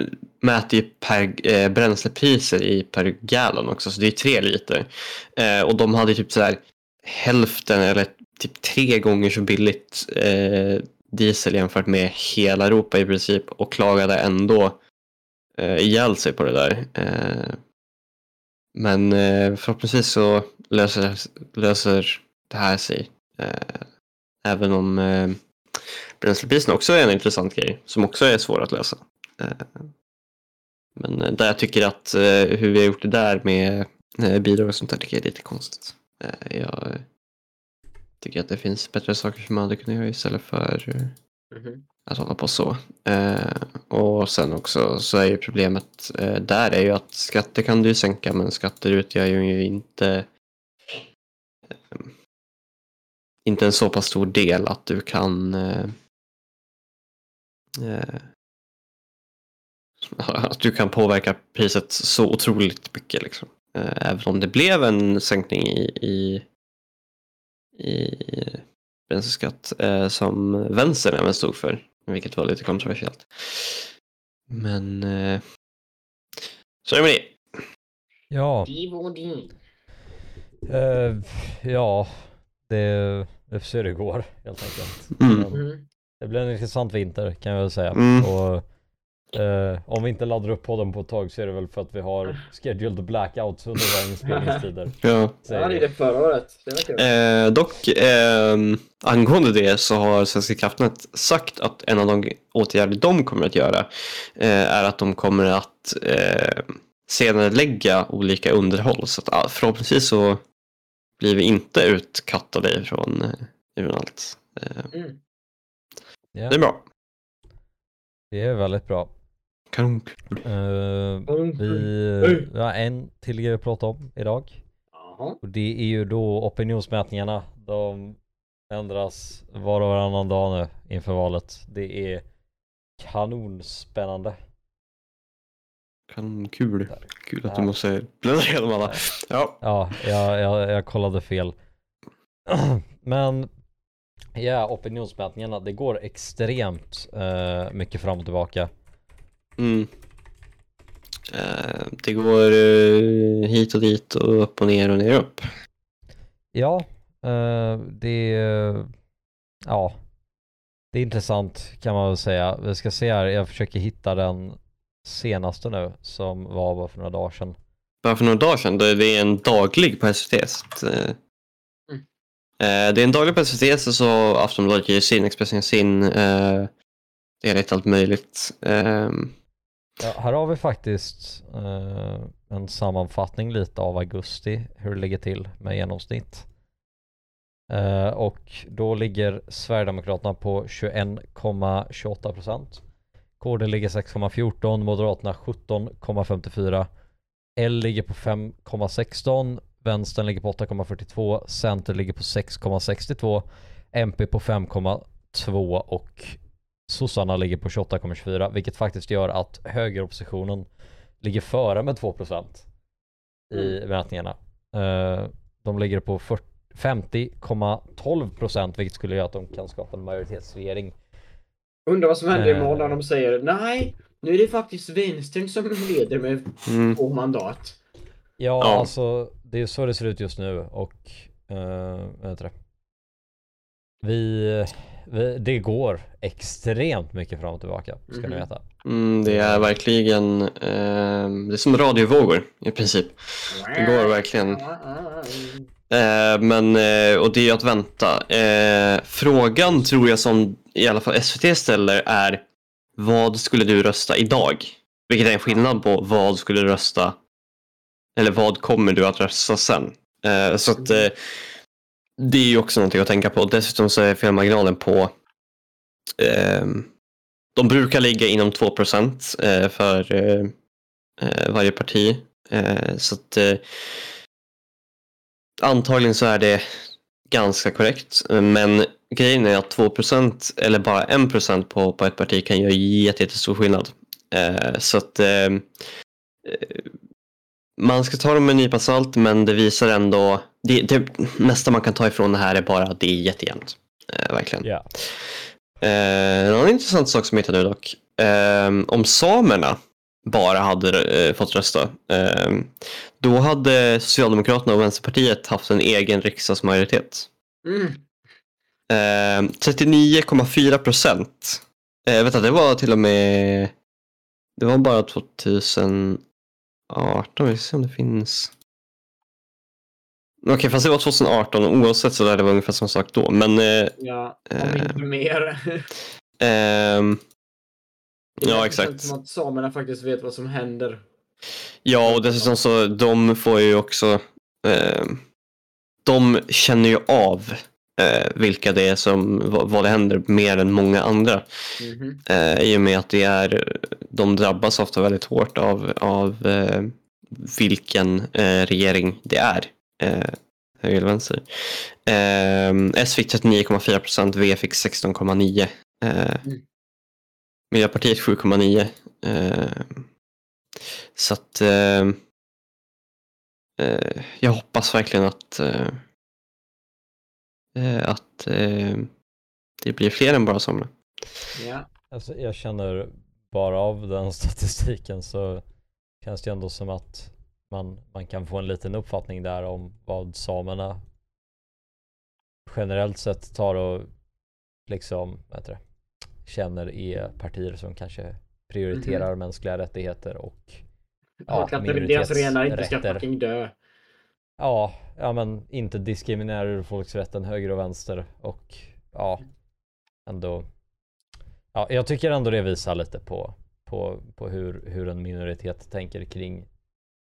C: mäter ju per, eh, bränslepriser i per gallon också, så det är tre liter. Eh, och de hade typ sådär hälften eller typ tre gånger så billigt eh, diesel jämfört med hela Europa i princip och klagade ändå eh, ihjäl sig på det där. Eh, men eh, förhoppningsvis så löser, löser det här sig. Eh, även om eh, bränslepriserna också är en intressant grej som också är svår att lösa. Eh, men eh, där jag tycker att eh, hur vi har gjort det där med eh, bidrag och sånt där tycker jag är lite konstigt. Eh, jag tycker att det finns bättre saker som man hade kunnat göra istället för
B: Mhm.
C: att hålla på så. Eh, och sen också så är ju problemet eh, där är ju att skatter kan du sänka men skatter utgör ju inte eh, inte en så pass stor del att du kan eh, eh, att du kan påverka priset så otroligt mycket liksom. Eh, även om det blev en sänkning i, i, i bränsleskatt eh, som vänstern även stod för, vilket var lite kontroversiellt. Men eh, så är det med det.
A: Ja, eh, ja, det, vi får se hur det går helt enkelt.
C: Mm.
B: Mm.
A: Det blir en intressant vinter kan jag väl säga.
C: Mm.
A: Och, eh, om vi inte laddar upp podden på ett tag så är det väl för att vi har scheduled blackouts under våra inspelningstider.
C: Ja.
B: Ja,
A: säger
B: det är det förra året. Det.
C: Eh, dock, eh, angående det så har Svenska kraftnät sagt att en av de åtgärder de kommer att göra eh, är att de kommer att eh, senare lägga olika underhåll. Så att, förhoppningsvis så blir vi inte utkattade ifrån, eh, ifrån allt. Eh,
B: Mm.
A: Ja,
C: Det är bra.
A: det är väldigt bra.
C: Kanon.
A: Eh, vi, vi har en till grej att prata om idag.
B: Jaha.
A: Och det är ju då opinionsmätningarna. De ändras var och varannan dag nu inför valet. Det är kanonspännande.
C: Kanon, kul. Kul att du
A: Ja.
C: måste blända igenom alla. Ja.
A: Ja, jag, jag, jag kollade fel. Men ja, opinionsmätningarna, det går extremt eh, mycket fram och tillbaka.
C: Mm. Eh, det går eh, hit och dit och upp och ner och ner och upp.
A: Ja, eh, det ja, det är intressant kan man väl säga. Vi ska se här, jag försöker hitta den senaste nu som var bara för några dagar sedan.
C: bara för några dagar sedan. Det det är en daglig på SVT.
B: Mm.
C: det är en daglig på SVT, så, Aftonbladet ger sin, Expressen sin. Det är lite allt möjligt.
A: Ja, här har vi faktiskt eh, en sammanfattning lite av augusti, hur det ligger till med genomsnitt. Eh, och då ligger Sverigedemokraterna på 21,28%. KD ligger 6,14, Moderaterna 17,54. L ligger på 5,16, Vänstern ligger på 8,42, Center ligger på 6,62, MP på 5,2 och sossarna ligger på 28,24 vilket faktiskt gör att högeroppositionen ligger före med 2% i mätningarna. Eh, de ligger på 40 50,12% vilket skulle göra att de kan skapa en majoritetsregering.
B: Undrar vad som händer
A: Eh.
B: imorgon när de säger nej, nu är det faktiskt vänstern som leder med
C: mm,
B: två mandat.
A: Ja,
C: Ja.
A: alltså det är så det ser ut just nu och uh, vad heter det? Vi, vi, det går extremt mycket fram och tillbaka ska ni
B: Mhm.
A: veta.
C: mm, det är verkligen, ehm, det är som radiovågor i princip. Det går verkligen. Eh, men, eh, och det är att vänta. Eh, frågan tror jag som i alla fall SVT ställer är vad skulle du rösta idag? Vilket är en skillnad på vad skulle du rösta eller vad kommer du att rösta sen? Eh, så att eh, det är ju också någonting att tänka på. Dessutom så är felmarginalen på eh, de brukar ligga inom 2 eh, för eh, eh, varje parti. Eh, så att eh, antagligen så är det ganska korrekt. Men grejen är att 2% eller bara 1 på, på ett parti kan göra jätte- jättestor skillnad. Eh, så att eh, eh, man ska ta dem med en nypa salt men det visar ändå, det, det mesta man kan ta ifrån det här är bara att det är jättejämnt. Eh, verkligen.
A: Ja.
C: Eh, en annan intressant sak som jag hittade nu dock. Eh, om samerna bara hade eh, fått rösta. Eh, då hade Socialdemokraterna och Vänsterpartiet haft en egen riksdagsmajoritet.
B: Mm.
C: Eh, 39,4 procent. Eh, vänta, det var till och med... Det var bara 2018. Vi ska se om det finns... Okej, fast det var 2018 oavsett så där det var ungefär samma sak då. Men... Eh,
B: Ja, om
C: Eh.
B: inte mer.
C: ehm,
B: Det
C: Ja, exakt.
B: Som att samerna faktiskt vet vad som händer.
C: Ja, och dessutom så de får ju också, eh, de känner ju av eh, vilka det är som, vad, det händer mer än många andra.
B: Mhm.
C: Eh, I och med att det är, de drabbas ofta väldigt hårt av, av eh, vilken eh, regering det är. Eh, höger eller vänster. Eh, S fick 39,4 procent, V fick 16,9. Eh,
B: Mm.
C: Miljöpartiet 7,9. Eh, så att eh, eh, jag hoppas verkligen att, eh, eh, att eh, det blir fler än bara somliga.
B: Ja.
A: Alltså, jag känner bara av den statistiken så känns det ändå som att man, man kan få en liten uppfattning där om vad samerna generellt sett tar och liksom, vad det, känner är partier som kanske prioriterar mänskliga rättigheter och
B: och att deras renar inte ska
A: minoritetsrätter.
B: fucking dö.
A: Ja, ja men inte diskriminerar folksrätten höger och vänster och ja, ändå. Ja, jag tycker ändå det visar lite på, på, på hur, hur en minoritet tänker kring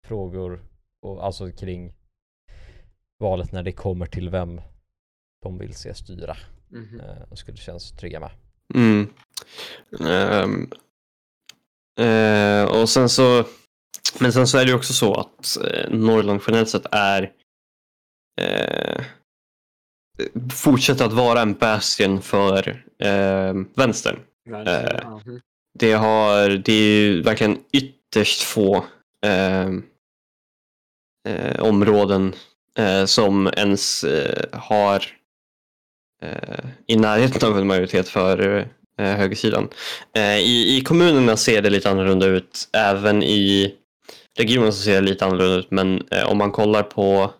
A: frågor och alltså kring valet när det kommer till vem de vill se styra. Eh, och skulle kännas trygga med.
C: Mm. Ehm, eh, och sen så, men sen så är det ju också så att eh, Norrland generellt sett är eh, fortsätter att vara en bastion för eh, vänstern. Eh.
B: Mhm.
C: Det, har, det är ju verkligen ytterst få eh, eh, områden eh, som ens eh, har eh, i närheten av en majoritet för eh, högersidan. Eh, i, I kommunerna ser det lite annorlunda ut. Även i regionen så ser det lite annorlunda ut. Men eh, om man kollar på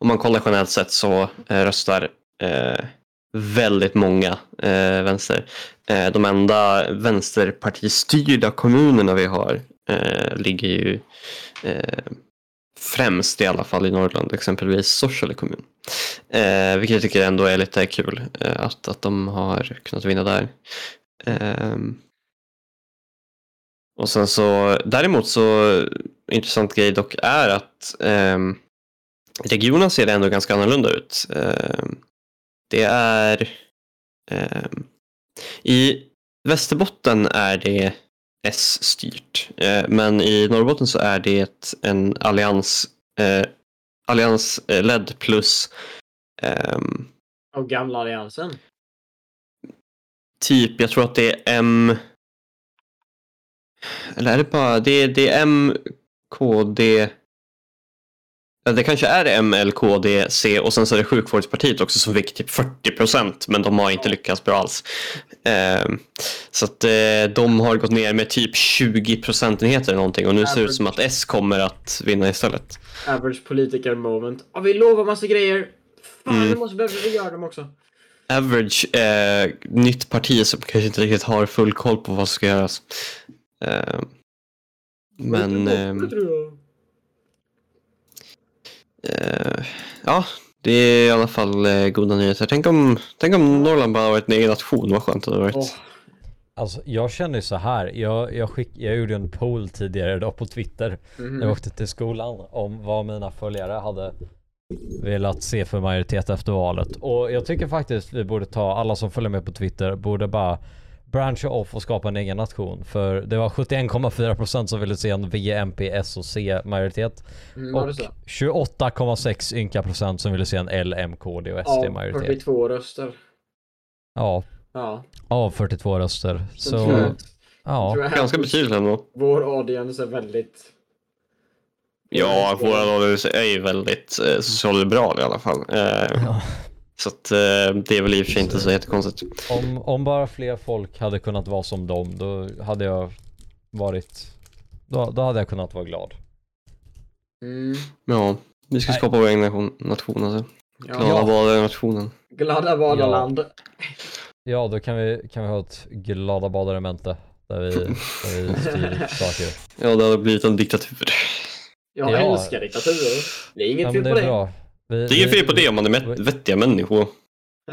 C: om man kollar generellt sett så eh, röstar eh, väldigt många eh, vänster. Eh, de enda vänsterpartistyrda kommunerna vi har eh, ligger ju eh, främst i alla fall i Norrland, exempelvis Sorsele kommun. Eh, vilket jag tycker ändå är lite kul eh, att, att de har kunnat vinna där. Eh, och sen så däremot så intressant grej dock är att eh, regionen ser ändå ganska annorlunda ut. Ehm, det är ehm, i Västerbotten är det S-styrt, eh, men i Norrbotten så är det en allians, eh, alliansledd plus ehm,
B: Och gamla alliansen.
C: typ, jag tror att det är M... Eller är det bara, det är, det är M, KD... Ja, det kanske är M, L, KD, C och sen så är det sjukvårdspartiet också som fick typ 40 procent men de har inte lyckats bra alls. Ehm, så att eh, de har gått ner med typ 20 procentenheter eller någonting och nu ser det ut som att S kommer att vinna istället.
B: Average politiker moment. Ja, vi lovar massa grejer. Fan,
C: Mm.
B: nu måste behöver vi göra dem också.
C: Average, eh, nytt parti som kanske inte riktigt har full koll på vad som ska göras. Ehm, men... ehm. Eh, ja, det är i alla fall eh, goda nyheter. Tänk om, tänk om Norrland bara varit en egen nation, vad skönt det hade varit.
B: Åh,
A: Alltså jag känner ju så här. Jag, jag, skick, jag gjorde en poll tidigare idag på Twitter
B: mhm.
A: när jag åkte till skolan om vad mina följare hade velat se för majoritet efter valet. Och jag tycker faktiskt vi borde ta, alla som följer med på Twitter borde bara branscha off och skapa en egen nation. För det var 71,4% som ville se en V, MP, S och C majoritet.
B: Mm,
A: Och
B: så?
A: 28,6 ynka procent som ville se en L, M, KD och SD majoritet.
B: 42 röster.
A: Ja,
B: Ja.
A: av 42 röster. Så
B: jag,
A: ja.
B: jag
C: Ganska betydligt ändå.
B: Vår audience är väldigt...
C: Ja, våra analyser är ju väldigt eh, socialliberal i alla fall. Eh,
A: Ja.
C: Så att, eh, det är väl i och för sig inte så jättekonstigt.
A: Om, om bara fler folk hade kunnat vara som dem, då hade jag varit... Då, då hade jag kunnat vara glad.
B: Mm.
C: Ja, vi ska
A: Nej.
C: skapa vår egen nation, nation alltså.
B: Ja.
C: Glada
A: Ja.
C: var nationen.
B: Glada Vaderland.
A: Ja, då kan vi, kan vi ha ett glada badare-mente där vi, där vi styr saker.
C: Ja, det hade blivit en diktatur.
B: Jag
A: Ja.
B: älskar diktaturer. Det är inget
A: Ja,
B: fel på
A: det är
B: det.
A: bra. Vi,
C: Det är inget fel på det om man är met- vettiga människor.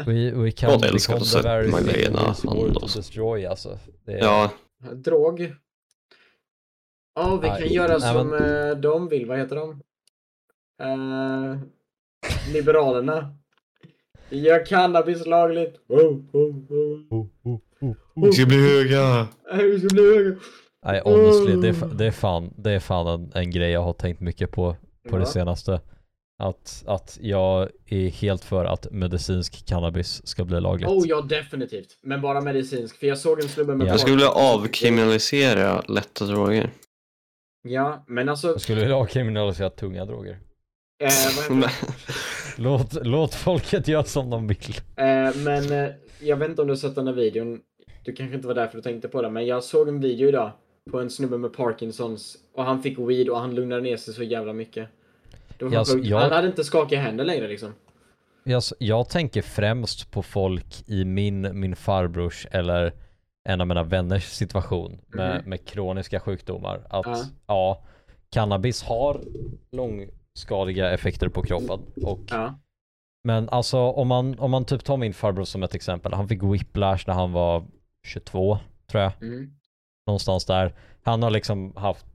A: We, we can
C: Jag älskar att
A: very
C: Magdalena Andersson.
A: destroy alltså. Det är,
C: Ja,
B: Drog. Ja, vi
A: Nej,
B: kan göra
A: nej,
B: som
A: men-
B: eh, de vill. Vad heter de? Eh, liberalerna. Vi gör cannabis lagligt. Oh, oh, oh.
A: Oh, oh, oh, oh.
C: vi ska bli höga.
B: Vi ska bli höga.
A: Nej honestly, det är, fa- det är fan, det är fan en, en grej jag har tänkt mycket på på det
B: Ja.
A: senaste. Att, att jag är helt för att medicinsk cannabis ska bli lagligt.
B: Oh ja, definitivt. Men bara medicinsk. För jag såg en snubbe med
A: Ja.
C: Jag skulle vilja avkriminalisera lätta droger.
B: Ja, men alltså.
A: Jag skulle vilja avkriminalisera tunga droger.
B: Eh?
A: Låt, låt folket göra som de vill.
B: Eh, men eh, jag vet inte om du har sett den här videon. Du kanske inte var därför du tänkte på det, men jag såg en video idag på en snubbe med Parkinsons och han fick weed och han lugnade ner sig så jävla mycket. Sjukt.
A: jag-
B: Han hade inte skakiga händer längre liksom.
A: Jag, jag tänker främst på folk i min, min farbrors eller en av mina vänners situation med,
B: Mhm.
A: med kroniska sjukdomar. Att
B: Ja.
A: ja. cannabis har långskadiga effekter på kroppen. Och,
B: Ja.
A: Men alltså om man, om man typ tar min farbror som ett exempel. Han fick whiplash när han var 22 tror jag.
B: Mm.
A: Någonstans där. Han har liksom haft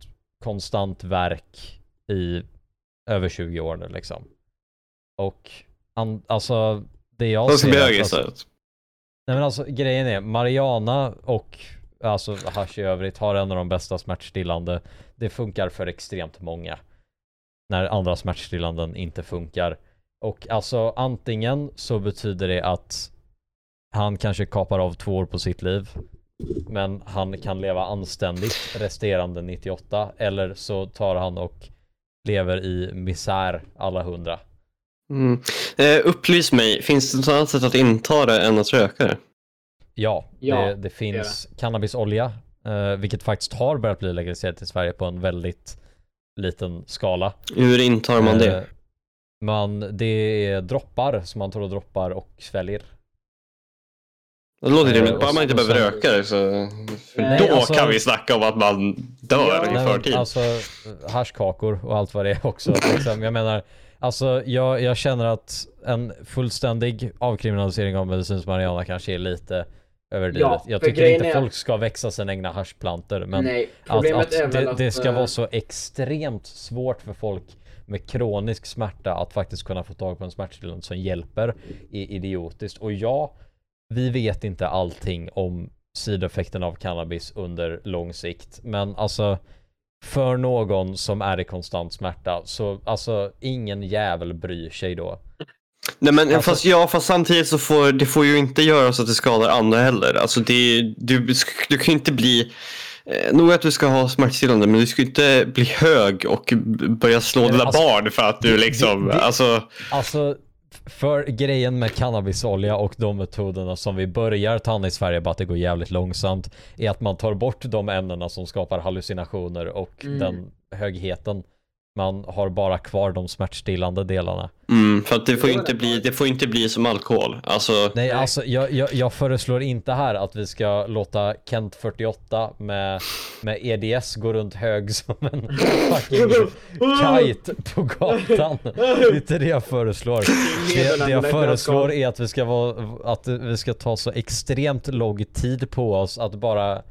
A: konstant verk i över 20 år nu liksom. Och alltså det jag
C: De ska bli högre
A: alltså,
C: istället.
A: Nej men alltså grejen är, Mariana och alltså hasch i övrigt har en av de bästa smärtstillande. Det funkar för extremt många. När andra smärtstillanden inte funkar. Och alltså antingen så betyder det att han kanske kapar av två år på sitt liv. Men han kan leva anständigt resterande 98. Eller så tar han och lever i misär alla hundra.
C: Mm. Eh, upplys mig, finns det något annat sätt att inta det än att röka det?
A: Ja,
B: Ja,
A: det, det finns cannabisolja, eh, vilket faktiskt har börjat bli legaliserat i Sverige på en väldigt liten skala.
C: Hur intar man
A: Eh,
C: det?
A: Man, det är droppar som man tar och droppar och sväljer.
C: Det låter
A: eh,
C: rimligt, bara man inte behöver
A: sen-
C: röka det så... För
B: Nej,
C: då
A: alltså-
C: kan vi snacka om att man dör
B: Ja.
C: i förtid.
A: alltså haschkakor och allt vad det är också. Liksom. Jag menar, alltså jag, jag känner att en fullständig avkriminalisering av medicinsk marijuana kanske är lite överdrivet.
B: Ja,
A: jag tycker inte
B: är-
A: folk ska växa sina egna haschplantor men
B: Nej,
A: att, att det,
B: att...
A: det ska
B: eh,
A: vara så extremt svårt för folk med kronisk smärta att faktiskt kunna få tag på en smärtstillande som hjälper är idiotiskt. Och ja, vi vet inte allting om sidoeffekten av cannabis under lång sikt. Men alltså för någon som är i konstant smärta så alltså ingen jävel bryr sig då.
C: Nej men
A: Alltså-
C: fast ja, fast samtidigt så får det får ju inte göra så att det skadar andra heller. Alltså det, du, du kan ju inte bli, eh, nog att du ska ha smärtstillande men du ska inte bli hög och börja slå dina
A: alltså,
C: barn för att du liksom,
A: det- det-
C: alltså.
A: Alltså för grejen med cannabisolja och de metoderna som vi börjar ta i Sverige, bara att det går jävligt långsamt, är att man tar bort de ämnena som skapar hallucinationer och
B: Mm.
A: den högheten. Man har bara kvar de smärtstillande delarna.
C: Mm, för att det får ju inte bli, det får inte bli som alkohol. Alltså,
A: Nej,
B: Nej.
A: alltså jag, jag, jag föreslår inte här att vi ska låta Kent 48 med, med EDS gå runt hög som en fucking kite på gatan. Det är inte det jag föreslår. Det, det jag föreslår är att vi ska vara, att vi ska ta så extremt lång tid på oss att bara,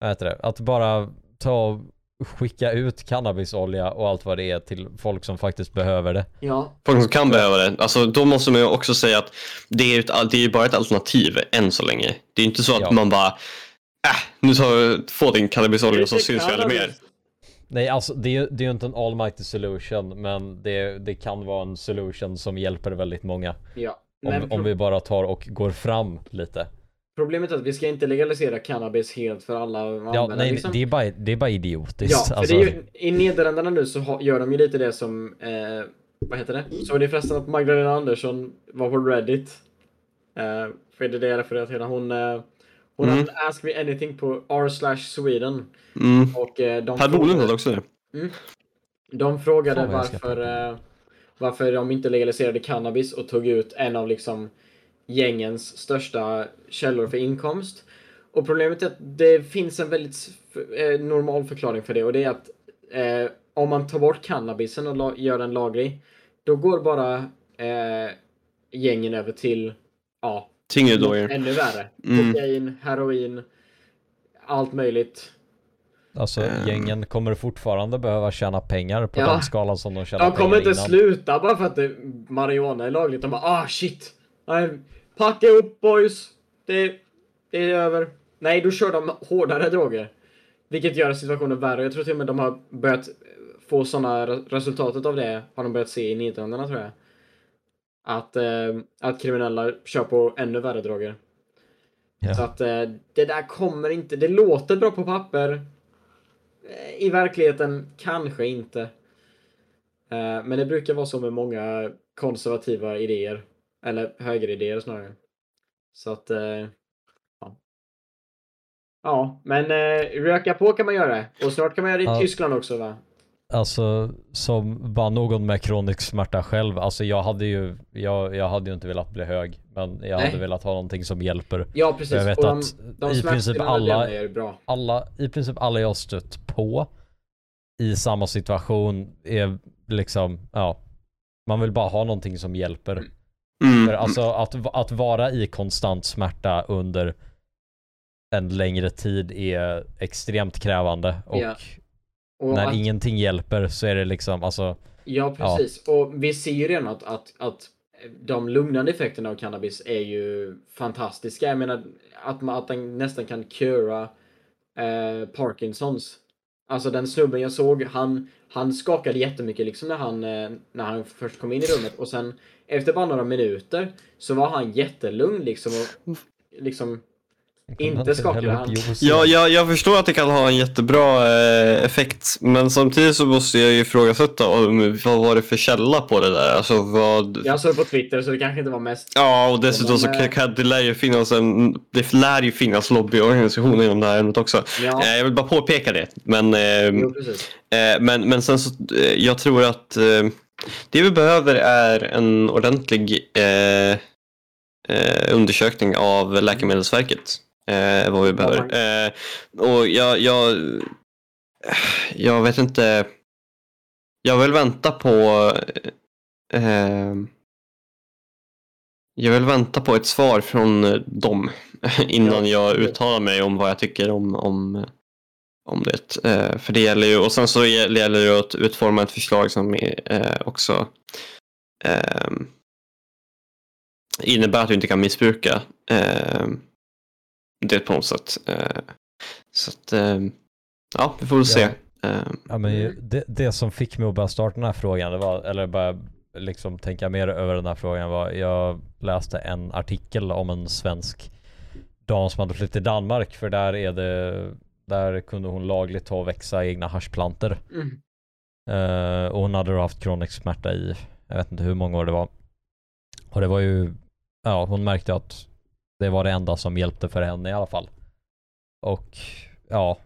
A: vad heter det, att bara ta skicka ut cannabisolja och allt vad det är till folk som faktiskt behöver det.
B: Ja,
C: folk som kan behöva det. Alltså då måste man ju också säga att det är ju ett, det är ju bara ett alternativ än så länge. Det är inte så att
A: Ja.
C: man bara, äh, nu tar, få din cannabisolja så syns vi aldrig mer.
A: Nej, alltså det är, det är ju inte en almighty solution, men det, det kan vara en solution som hjälper väldigt många.
B: Ja.
A: Om, om vi bara tar och går fram lite.
B: Problemet är att vi ska inte legalisera cannabis helt för alla
A: Ja, nej,
B: liksom.
A: det är bara, det är bara idiotiskt.
B: Ja, för
A: alltså,
B: det är ju, i Nederländerna nu så ha, gör de ju lite det som, eh, vad heter det? Så det är förresten att Magdalena Andersson var på Reddit. Eh, för det är det jag refererar till. Hon, eh, hon
C: Mm.
B: hade Ask Me Anything på r slash Sweden.
C: Mm.
B: Och eh, de
C: Per Bolund hade också det.
B: De frågade varför, eh, varför de inte legaliserade cannabis och tog ut en av liksom gängens största källor för inkomst. Och problemet är att det finns en väldigt eh, normal förklaring för det och det är att eh, om man tar bort cannabisen och gör den laglig, då går bara eh, gängen över till, ja, ännu värre.
C: Mm.
B: Kokain, heroin, allt möjligt.
A: alltså
C: Ehm.
A: gängen kommer fortfarande behöva tjäna pengar på
B: Ja.
A: den skalan som de tjänar
B: De kommer
A: pengar
B: inte
A: innan.
B: sluta bara för att det, marijuana är lagligt. De bara ah shit. Nej, packa upp boys. Det, det är över. Nej, då kör de hårdare droger. Vilket gör situationen värre. Jag tror till och med de har börjat få sådana resultatet av det har de börjat se i Nederländerna tror jag. Att, eh, att kriminella kör på ännu värre droger.
A: Ja.
B: Så att eh, det där kommer inte. Det låter bra på papper. Eh, I verkligheten kanske inte. Eh, men det brukar vara så med många konservativa idéer. Eller högeridéer snarare. Så att... Eh, ja. ja, men eh, röka på kan man göra. Och snart kan man göra det i
A: Ja.
B: Tyskland också va?
A: Alltså som bara någon med kronisk smärta själv, alltså jag hade ju, jag, jag hade ju inte velat bli hög, men jag
B: Nej.
A: hade velat ha någonting som hjälper.
B: Ja, precis.
A: Jag vet
B: och de,
A: att
B: de
A: i princip alla,
B: bra.
A: alla, i princip alla jag stött på i samma situation är liksom, ja, man vill bara ha någonting som hjälper.
C: Mm.
A: För alltså att, att vara i konstant smärta under en längre tid är extremt krävande och
B: Ja. Och
A: när
B: att,
A: ingenting hjälper så är det liksom, alltså,
B: Ja, precis. Och vi ser ju redan att, att, att de lugnande effekterna av cannabis är ju fantastiska. Jag menar att, man, att den nästan kan cura eh, Parkinsons. Alltså den snubben jag såg, han, han skakade jättemycket liksom när han, eh, när han först kom in i rummet. Och sen efter bara några minuter så var han jättelugn liksom och liksom inte skakade
A: hälla upp
B: han.
A: juice.
C: Ja, jag, jag förstår att det kan ha en jättebra eh, effekt, men samtidigt så måste jag ju ifrågasätta om, vad var det för källa på det där? Alltså vad...
B: Jag såg det på Twitter så det kanske inte var mest
C: Ja, och dessutom så
B: Men,
C: kan,
B: eh,
C: kan, det lär ju finnas en, det lär ju finnas lobbyorganisationer inom det här ämnet också.
B: Ja,
C: Eh, jag vill bara påpeka det, men, eh,
B: jo,
C: eh, men, men sen så, eh, jag tror att eh, det vi behöver är en ordentlig eh, eh, undersökning av Läkemedelsverket. Eh, vad vi behöver. Eh, och jag, jag, jag vet inte. Jag vill vänta på eh, jag vill vänta på ett svar från dem innan jag uttalar mig om vad jag tycker om, om, om det. Eh, för det gäller ju, och sen så gäller det att utforma ett förslag som är, eh, också eh, innebär att du inte kan missbruka eh, det på något sätt. Eh, så att, eh, ja, vi får väl se.
A: Ja.
C: Eh,
A: Ja, men det, det som fick mig att börja starta den här frågan, det var, eller börja liksom tänka mer över den här frågan var, jag läste en artikel om en svensk dam som hade flyttat till Danmark, för där är det, där kunde hon lagligt ta och växa egna haschplantor.
B: Mm.
A: Eh, och hon hade då haft kronisk smärta i, jag vet inte hur många år det var. Och det var ju, ja hon märkte att det var det enda som hjälpte för henne i alla fall. Och ja,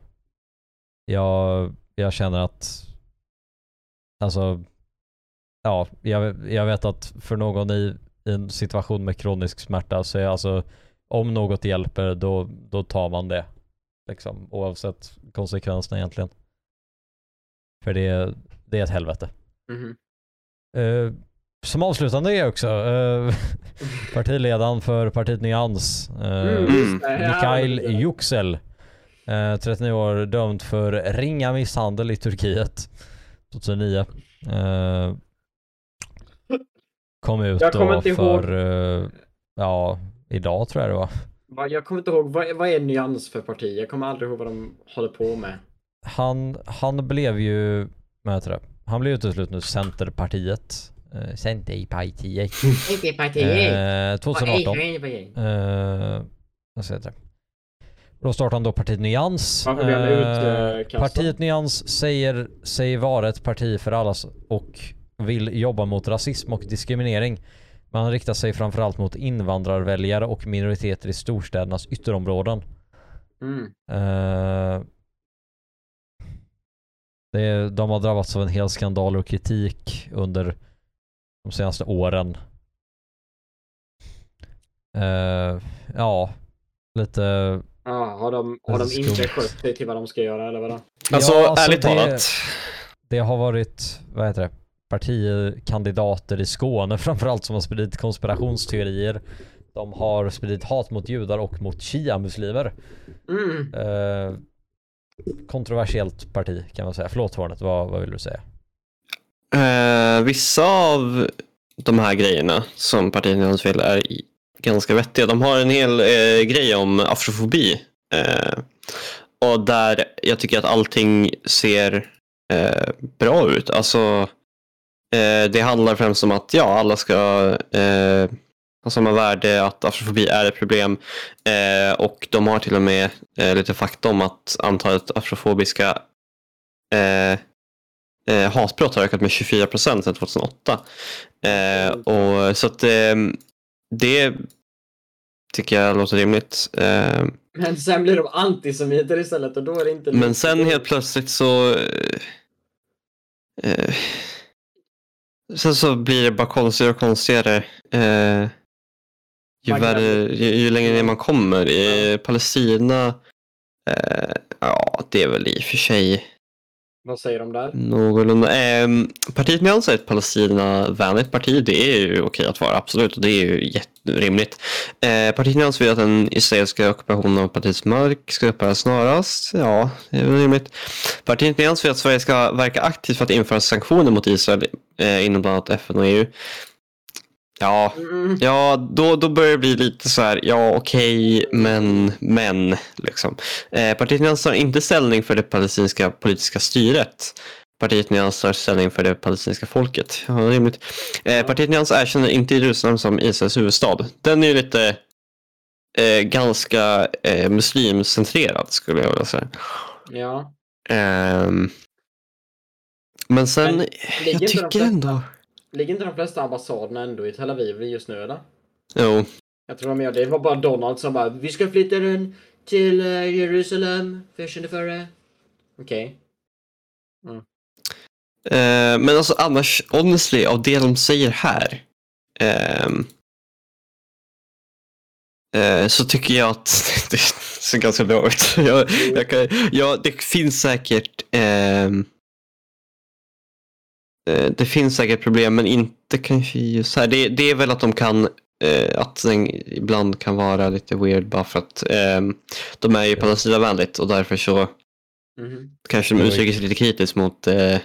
A: jag, jag känner att, alltså, ja, jag, jag vet att för någon i, i en situation med kronisk smärta så är alltså, om något hjälper då, då tar man det. Liksom, oavsett konsekvenserna egentligen. För det, det är ett helvete.
B: Mhm.
A: Eh, som avslutande grej också, uh, partiledaren för partiet Nyans, uh,
B: Mm, det-
A: Yüksel, eh, 39 år, dömd för ringa misshandel i Turkiet 2009. Eh, kom ut
B: Jag
A: då för, eh, ja, idag tror jag det var.
B: Va, Jag kommer inte ihåg, vad, vad är nyans för parti? Jag kommer aldrig ihåg vad de håller på med.
A: Han, han blev ju, vad heter det? Han blev utesluten ur Centerpartiet. Uh, Centerpartiet.
B: Inte
A: Eh, 2018. Eh, vad ska jag säga? Då startade han då partiet Nyans.
B: Han
A: Eh, partiet Nyans säger sig vara ett parti för alla och vill jobba mot rasism och diskriminering. Man riktar sig framförallt mot invandrarväljare och minoriteter i storstädernas ytterområden.
B: Mm.
A: Eh, det de har drabbats av en hel skandal och kritik under de senaste åren. Eh, ja, lite...
B: Ja, har de, har de inte skött sig till vad de ska göra eller vadå?
C: alltså,
A: Ja, alltså
C: ärligt
A: det-
C: talat.
A: Det har varit, vad heter det, partikandidater i Skåne framförallt som har spridit konspirationsteorier. De har spridit hat mot judar och mot shia-muslimer.
B: Mm.
A: Eh, kontroversiellt parti kan man säga. Förlåt Hornet, vad, vad vill du säga?
C: Eh, vissa av de här grejerna som partiet vill är ganska vettiga. De har en hel eh, grej om afrofobi. Eh, och där jag tycker att allting ser eh, bra ut. Alltså, eh, det handlar främst om att ja, alla ska eh, ha samma värde, att afrofobi är ett problem. Eh, och de har till och med eh, lite fakta om att antalet afrofobiska eh, eh, hatbrott har ökat med 24 procent sedan 2008. Eh, och, så att eh, det tycker jag låter rimligt. Eh,
B: Men sen blir de antisemiter istället och då är det inte
C: men sen helt plötsligt så... Eh, eh, sen så blir det bara konstigare och konstigare. Ju, värre, ju, ju längre ner man kommer. I Palestina, ja det är väl i och för sig
B: vad säger de där?
C: någorlunda. Eh, partiet Nyans är ett Palestina-vänligt parti. Det är ju okej att vara, absolut. Och det är ju jätterimligt. Eh, partiet Nyans vill att den israeliska ockupationen av partiets mark ska upphöra snarast. Ja, det är väl rimligt. Partiet Nyans vill att Sverige ska verka aktivt för att införa sanktioner mot Israel eh, inom bland annat FN och EU. Ja,
B: Mm.
C: Ja, då, då börjar det bli lite så här, ja okej, men, men, liksom. Eh, partiet Nyans tar inte ställning för det palestinska politiska styret. Partiet Nyans tar ställning för det palestinska folket. Ja, rimligt. Eh, partiet Nyans erkänner inte Jerusalem som Israels huvudstad. Den är ju lite eh, ganska eh, muslimcentrerad skulle jag vilja säga.
B: Ja.
C: Ehm, men sen,
B: Men
C: jag tycker ändå...
B: Ligger inte de flesta ambassaderna ändå i Tel Aviv just nu eller?
C: Jo,
B: Jag tror de gör det. Det var bara Donald som bara Vi ska flytta den till eh, Jerusalem. Första förra. Okej.
C: Eh, men alltså annars, honestly, av det de säger här. ehm, eh, så tycker jag att det ser ganska bra ut. jag, jag kan, ja, det finns säkert eh, det finns säkert problem men inte kanske just här. Det, det är väl att de kan eh, att den ibland kan vara lite weird bara för att ehm, de är ju Palestinavänligt och därför så
B: Mhm.
C: kanske de uttrycker sig lite kritiskt mot eh,
A: Det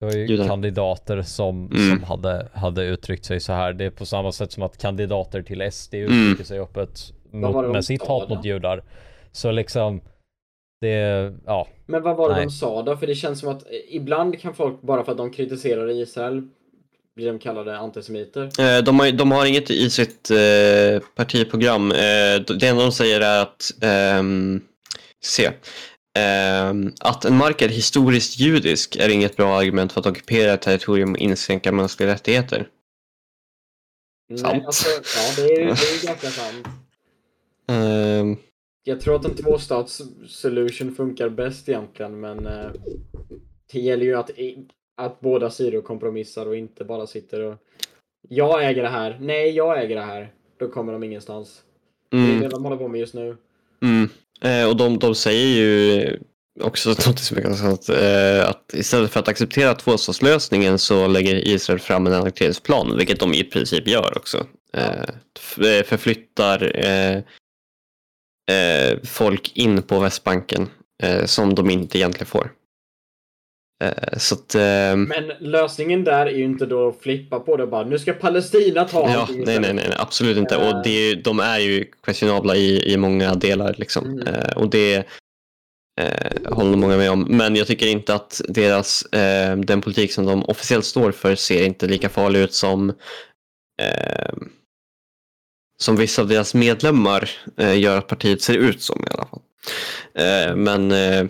A: var ju
C: Judar.
A: kandidater som,
C: Mm.
A: som hade, hade uttryckt sig så här. Det är på samma sätt som att kandidater till SD uttrycker
C: Mm.
A: sig öppet mot, med sitt hat mot judar. Så liksom, det, ja.
B: Men vad var det
A: Nej.
B: de sa då? För det känns som att eh, ibland kan folk bara för att de kritiserar Israel blir de kallade antisemiter.
C: Eh, De har, de har inget i sitt eh, partiprogram. Eh, det enda de säger är att ehm, se, ehm, att en mark är historiskt judisk är inget bra argument för att ockupera ett territorium och inskränka mänskliga rättigheter. Sant.
B: Nej, alltså, ja, det är, är ganska sant.
C: Ehm,
B: Jag tror att en tvåstats solution funkar bäst egentligen, men eh, det gäller ju att, att båda sidor kompromissar och inte bara sitter och jag äger det här, nej jag äger det här. Då kommer de ingenstans. Det är
C: mm,
B: det de håller på med just nu.
C: mm. Eh, och de, de säger ju också något som är ganska sant, eh, att istället för att acceptera tvåstatslösningen så lägger Israel fram en annekteringsplan, vilket de i princip gör också. Eh, eh, förflyttar eh, folk in på Västbanken eh, som de inte egentligen får. Eh, att, eh,
B: Men lösningen där är ju inte då att flippa på det och bara nu ska Palestina ta
C: ja, nej, nej, nej, absolut inte.
B: Eh.
C: Och det de är ju questionabla i, i många delar. Liksom.
B: Mm.
C: Eh, och det eh, håller många med om. Men jag tycker inte att deras, eh, den politik som de officiellt står för ser inte lika farlig ut som eh, som vissa av deras medlemmar eh, gör att partiet ser ut som i alla fall. Eh, men eh,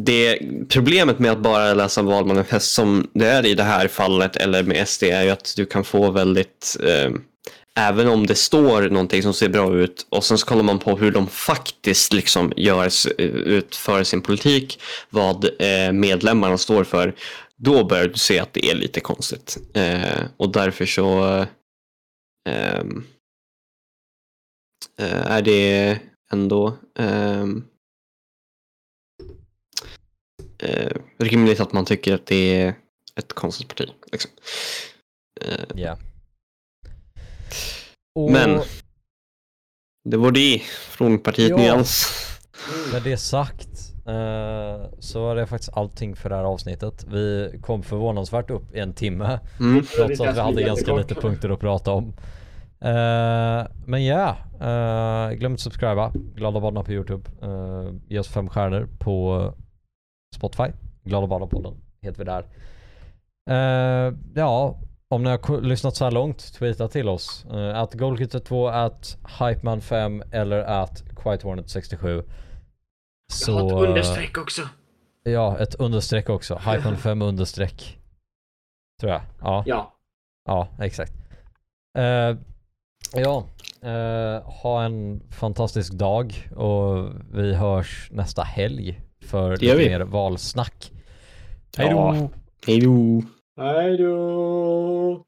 C: det problemet med att bara läsa valmanifest som det är i det här fallet eller med SD är ju att du kan få väldigt eh, Även om det står någonting som ser bra ut och sen så kollar man på hur de faktiskt liksom gör, eh, utför sin politik, vad eh, medlemmarna står för, då börjar du se att det är lite konstigt. Eh, och därför så eh, ehm, är det ändå ehm, eh, rimligt att man tycker att det är ett konstigt parti. Liksom. Eh,
A: Ja. Och
C: Men- det var det från partiet
A: Ja.
C: Nyans.
A: med det sagt eh, så var det faktiskt allting för det här avsnittet. Vi kom förvånansvärt upp i en timme.
C: Mm.
A: Trots att vi hade ganska lite punkter att prata om. Eh, men ja, eh, glöm inte att subscriba. Glada Badna på Youtube. Uh, ge oss fem stjärnor på Spotify. Glada Badna-podden heter vi där. Eh, ja, om ni har lyssnat så här långt, tweeta till oss. Uh, att Goalkit2, att Hypeman5 eller att Quiet Hornet67.
B: Jag har ett
A: Så,
B: understreck också.
A: Ja, ett understreck också. Hypon 5 understreck. Tror jag. Ja,
B: Ja.
A: ja exakt. Eh, ja, eh, ha en fantastisk dag och vi hörs nästa helg för lite mer valsnack. Hej då!
C: Ja. Hej då!
B: Hej då!